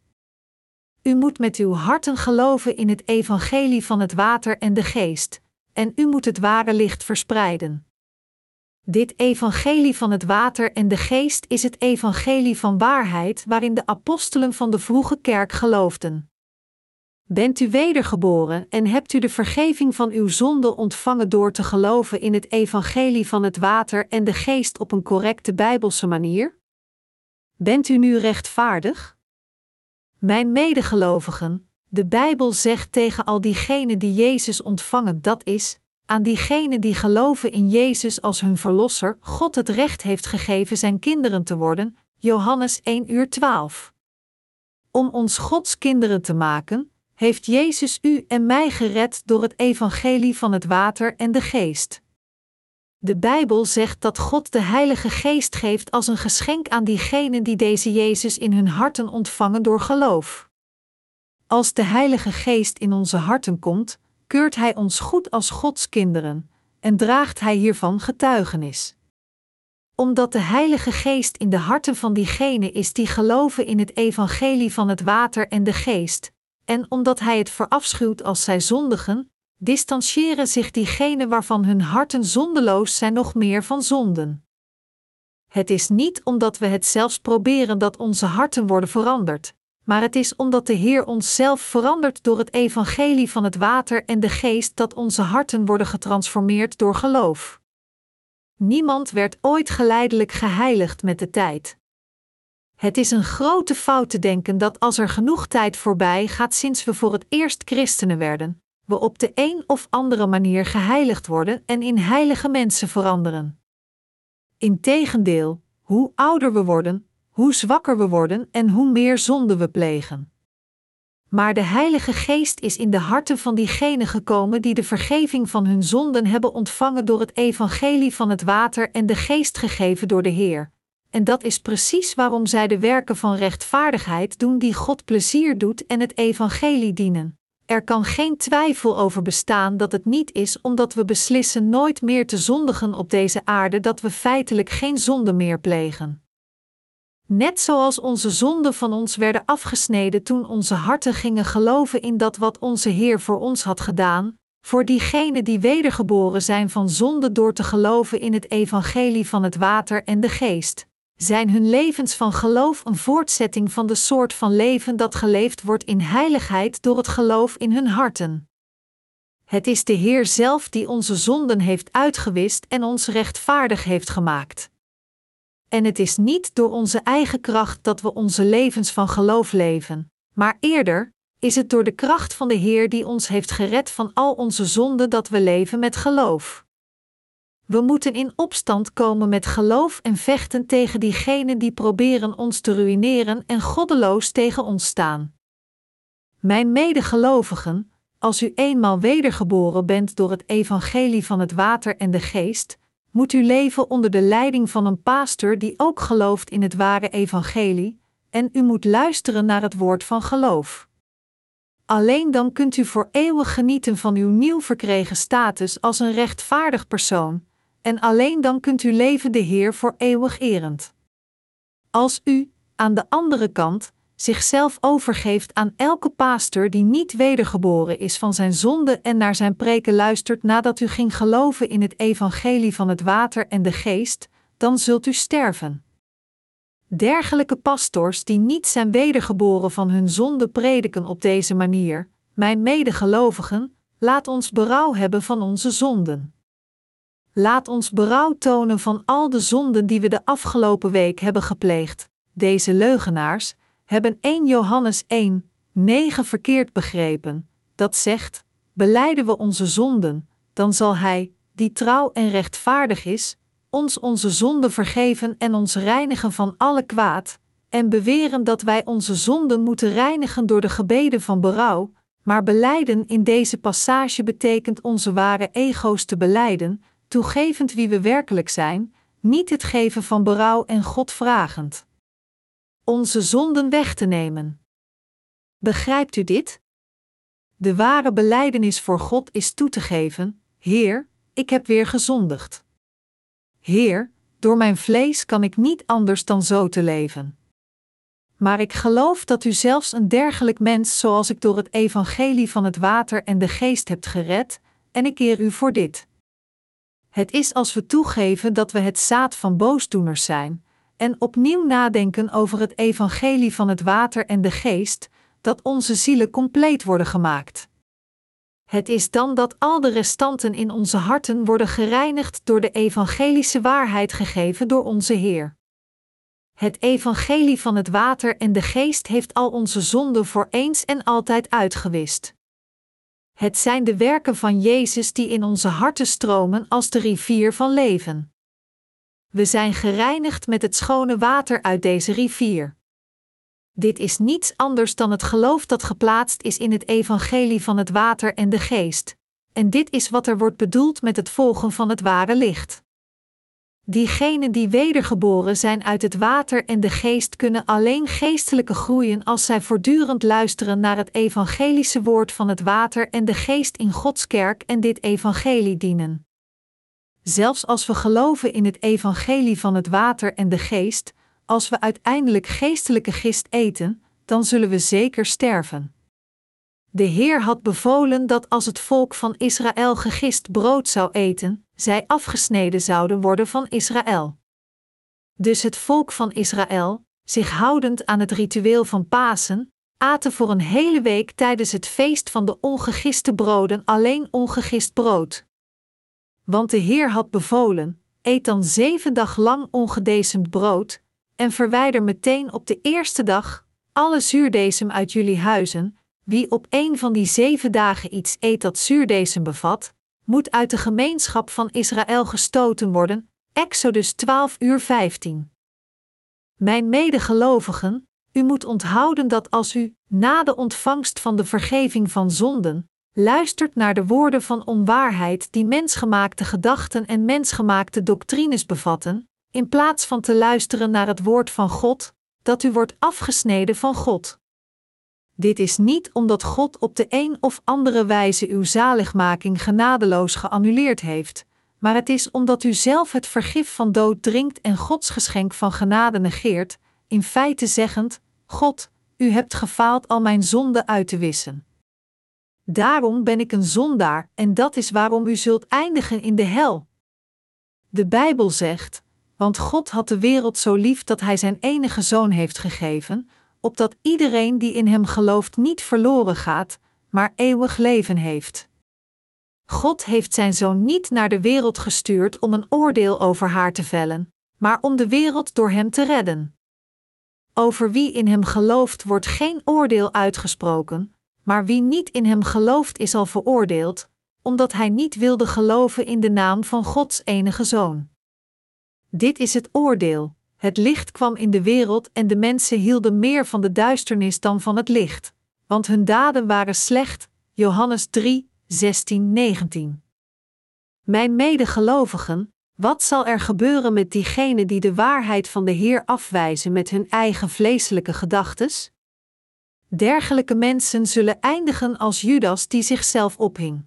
U moet met uw harten geloven in het evangelie van het water en de geest, en u moet het ware licht verspreiden. Dit evangelie van het water en de geest is het evangelie van waarheid waarin de apostelen van de vroege kerk geloofden. Bent u wedergeboren en hebt u de vergeving van uw zonde ontvangen door te geloven in het evangelie van het water en de geest op een correcte bijbelse manier? Bent u nu rechtvaardig? Mijn medegelovigen, de Bijbel zegt tegen al diegenen die Jezus ontvangen dat is, aan diegenen die geloven in Jezus als hun verlosser, God het recht heeft gegeven zijn kinderen te worden, Johannes 1 uur 12. Om ons Gods kinderen te maken, heeft Jezus u en mij gered door het evangelie van het water en de geest. De Bijbel zegt dat God de Heilige Geest geeft als een geschenk aan diegenen die deze Jezus in hun harten ontvangen door geloof. Als de Heilige Geest in onze harten komt, keurt Hij ons goed als Gods kinderen en draagt Hij hiervan getuigenis. Omdat de Heilige Geest in de harten van diegenen is die geloven in het evangelie van het water en de geest, en omdat Hij het verafschuwt als zij zondigen, distancieren zich diegenen waarvan hun harten zondeloos zijn nog meer van zonden. Het is niet omdat we het zelfs proberen dat onze harten worden veranderd, maar het is omdat de Heer ons zelf verandert door het evangelie van het water en de geest dat onze harten worden getransformeerd door geloof. Niemand werd ooit geleidelijk geheiligd met de tijd. Het is een grote fout te denken dat als er genoeg tijd voorbij gaat sinds we voor het eerst christenen werden, we op de een of andere manier geheiligd worden en in heilige mensen veranderen. Integendeel, hoe ouder we worden, hoe zwakker we worden en hoe meer zonde we plegen. Maar de Heilige Geest is in de harten van diegenen gekomen die de vergeving van hun zonden hebben ontvangen door het evangelie van het water en de geest gegeven door de Heer. En dat is precies waarom zij de werken van rechtvaardigheid doen die God plezier doet en het evangelie dienen. Er kan geen twijfel over bestaan dat het niet is omdat we beslissen nooit meer te zondigen op deze aarde dat we feitelijk geen zonde meer plegen. Net zoals onze zonden van ons werden afgesneden toen onze harten gingen geloven in dat wat onze Heer voor ons had gedaan, voor diegenen die wedergeboren zijn van zonde door te geloven in het evangelie van het water en de geest, zijn hun levens van geloof een voortzetting van de soort van leven dat geleefd wordt in heiligheid door het geloof in hun harten. Het is de Heer zelf die onze zonden heeft uitgewist en ons rechtvaardig heeft gemaakt. En het is niet door onze eigen kracht dat we onze levens van geloof leven, maar eerder is het door de kracht van de Heer die ons heeft gered van al onze zonden dat we leven met geloof. We moeten in opstand komen met geloof en vechten tegen diegenen die proberen ons te ruïneren en goddeloos tegen ons staan. Mijn medegelovigen, als u eenmaal wedergeboren bent door het evangelie van het water en de geest, moet u leven onder de leiding van een pastor die ook gelooft in het ware evangelie, en u moet luisteren naar het woord van geloof. Alleen dan kunt u voor eeuwig genieten van uw nieuw verkregen status als een rechtvaardig persoon, en alleen dan kunt u leven de Heer voor eeuwig erend. Als u, aan de andere kant, zichzelf overgeeft aan elke pastor die niet wedergeboren is van zijn zonde en naar zijn preken luistert nadat u ging geloven in het evangelie van het water en de geest, dan zult u sterven. Dergelijke pastors die niet zijn wedergeboren van hun zonde prediken op deze manier, mijn medegelovigen, laat ons berouw hebben van onze zonden. Laat ons berouw tonen van al de zonden die we de afgelopen week hebben gepleegd. Deze leugenaars, hebben 1 Johannes 1, 9 verkeerd begrepen, dat zegt: Beleiden we onze zonden, dan zal Hij, die trouw en rechtvaardig is, ons onze zonden vergeven en ons reinigen van alle kwaad, en beweren dat wij onze zonden moeten reinigen door de gebeden van berouw, maar beleiden in deze passage betekent onze ware ego's te beleiden, toegevend wie we werkelijk zijn, niet het geven van berouw en God vragend onze zonden weg te nemen. Begrijpt u dit? De ware belijdenis voor God is toe te geven: Heer, ik heb weer gezondigd. Heer, door mijn vlees kan ik niet anders dan zo te leven. Maar ik geloof dat u zelfs een dergelijk mens zoals ik door het evangelie van het water en de geest hebt gered, en ik eer u voor dit. Het is als we toegeven dat we het zaad van boosdoeners zijn, en opnieuw nadenken over het evangelie van het water en de geest, dat onze zielen compleet worden gemaakt. Het is dan dat al de restanten in onze harten worden gereinigd door de evangelische waarheid gegeven door onze Heer. Het evangelie van het water en de geest heeft al onze zonden voor eens en altijd uitgewist. Het zijn de werken van Jezus die in onze harten stromen als de rivier van leven. We zijn gereinigd met het schone water uit deze rivier. Dit is niets anders dan het geloof dat geplaatst is in het evangelie van het water en de geest, en dit is wat er wordt bedoeld met het volgen van het ware licht. Diegenen die wedergeboren zijn uit het water en de geest kunnen alleen geestelijke groeien als zij voortdurend luisteren naar het evangelische woord van het water en de geest in Gods kerk en dit evangelie dienen. Zelfs als we geloven in het evangelie van het water en de geest, als we uiteindelijk geestelijke gist eten, dan zullen we zeker sterven. De Heer had bevolen dat als het volk van Israël gegist brood zou eten, zij afgesneden zouden worden van Israël. Dus het volk van Israël, zich houdend aan het ritueel van Pasen, aten voor een hele week tijdens het feest van de ongegiste broden alleen ongegist brood. Want de Heer had bevolen: eet dan zeven dag lang ongedecemd brood, en verwijder meteen op de eerste dag alle zuurdesem uit jullie huizen. Wie op een van die zeven dagen iets eet dat zuurdesem bevat, moet uit de gemeenschap van Israël gestoten worden. Exodus 12 uur 15. Mijn medegelovigen, u moet onthouden dat als u, na de ontvangst van de vergeving van zonden, luistert naar de woorden van onwaarheid die mensgemaakte gedachten en mensgemaakte doctrines bevatten, in plaats van te luisteren naar het woord van God, dat u wordt afgesneden van God. Dit is niet omdat God op de een of andere wijze uw zaligmaking genadeloos geannuleerd heeft, maar het is omdat u zelf het vergif van dood drinkt en Gods geschenk van genade negeert, in feite zeggend: God, u hebt gefaald al mijn zonden uit te wissen. Daarom ben ik een zondaar en dat is waarom u zult eindigen in de hel. De Bijbel zegt: Want God had de wereld zo lief dat Hij zijn enige zoon heeft gegeven, opdat iedereen die in Hem gelooft niet verloren gaat, maar eeuwig leven heeft. God heeft Zijn zoon niet naar de wereld gestuurd om een oordeel over haar te vellen, maar om de wereld door Hem te redden. Over wie in Hem gelooft wordt geen oordeel uitgesproken, maar wie niet in hem gelooft is al veroordeeld, omdat hij niet wilde geloven in de naam van Gods enige zoon. Dit is het oordeel: het licht kwam in de wereld en de mensen hielden meer van de duisternis dan van het licht, want hun daden waren slecht. Johannes 3, 16, 19. Mijn medegelovigen, wat zal er gebeuren met diegenen die de waarheid van de Heer afwijzen met hun eigen vleeselijke gedachtes? Dergelijke mensen zullen eindigen als Judas die zichzelf ophing.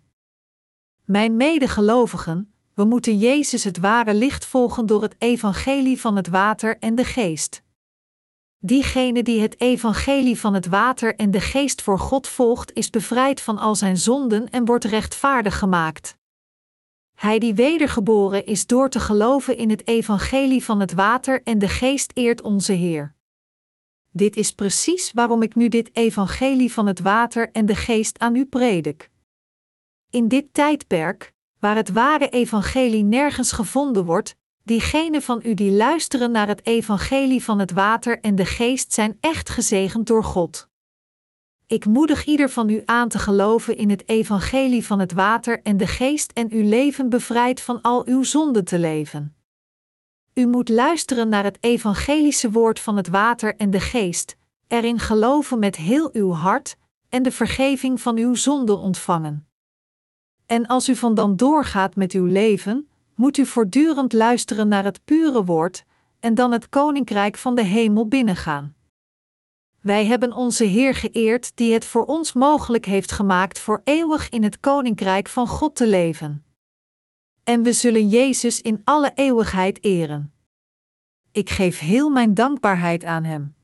Mijn medegelovigen, we moeten Jezus het ware licht volgen door het evangelie van het water en de geest. Diegene die het evangelie van het water en de geest voor God volgt, is bevrijd van al zijn zonden en wordt rechtvaardig gemaakt. Hij die wedergeboren is door te geloven in het evangelie van het water en de geest eert onze Heer. Dit is precies waarom ik nu dit evangelie van het water en de geest aan u predik. In dit tijdperk, waar het ware evangelie nergens gevonden wordt, diegenen van u die luisteren naar het evangelie van het water en de geest zijn echt gezegend door God. Ik moedig ieder van u aan te geloven in het evangelie van het water en de geest en uw leven bevrijd van al uw zonden te leven. U moet luisteren naar het evangelische woord van het water en de geest, erin geloven met heel uw hart en de vergeving van uw zonden ontvangen. En als u van dan doorgaat met uw leven, moet u voortdurend luisteren naar het pure woord en dan het koninkrijk van de hemel binnengaan. Wij hebben onze Heer geëerd die het voor ons mogelijk heeft gemaakt voor eeuwig in het koninkrijk van God te leven en we zullen Jezus in alle eeuwigheid eren. Ik geef heel mijn dankbaarheid aan Hem.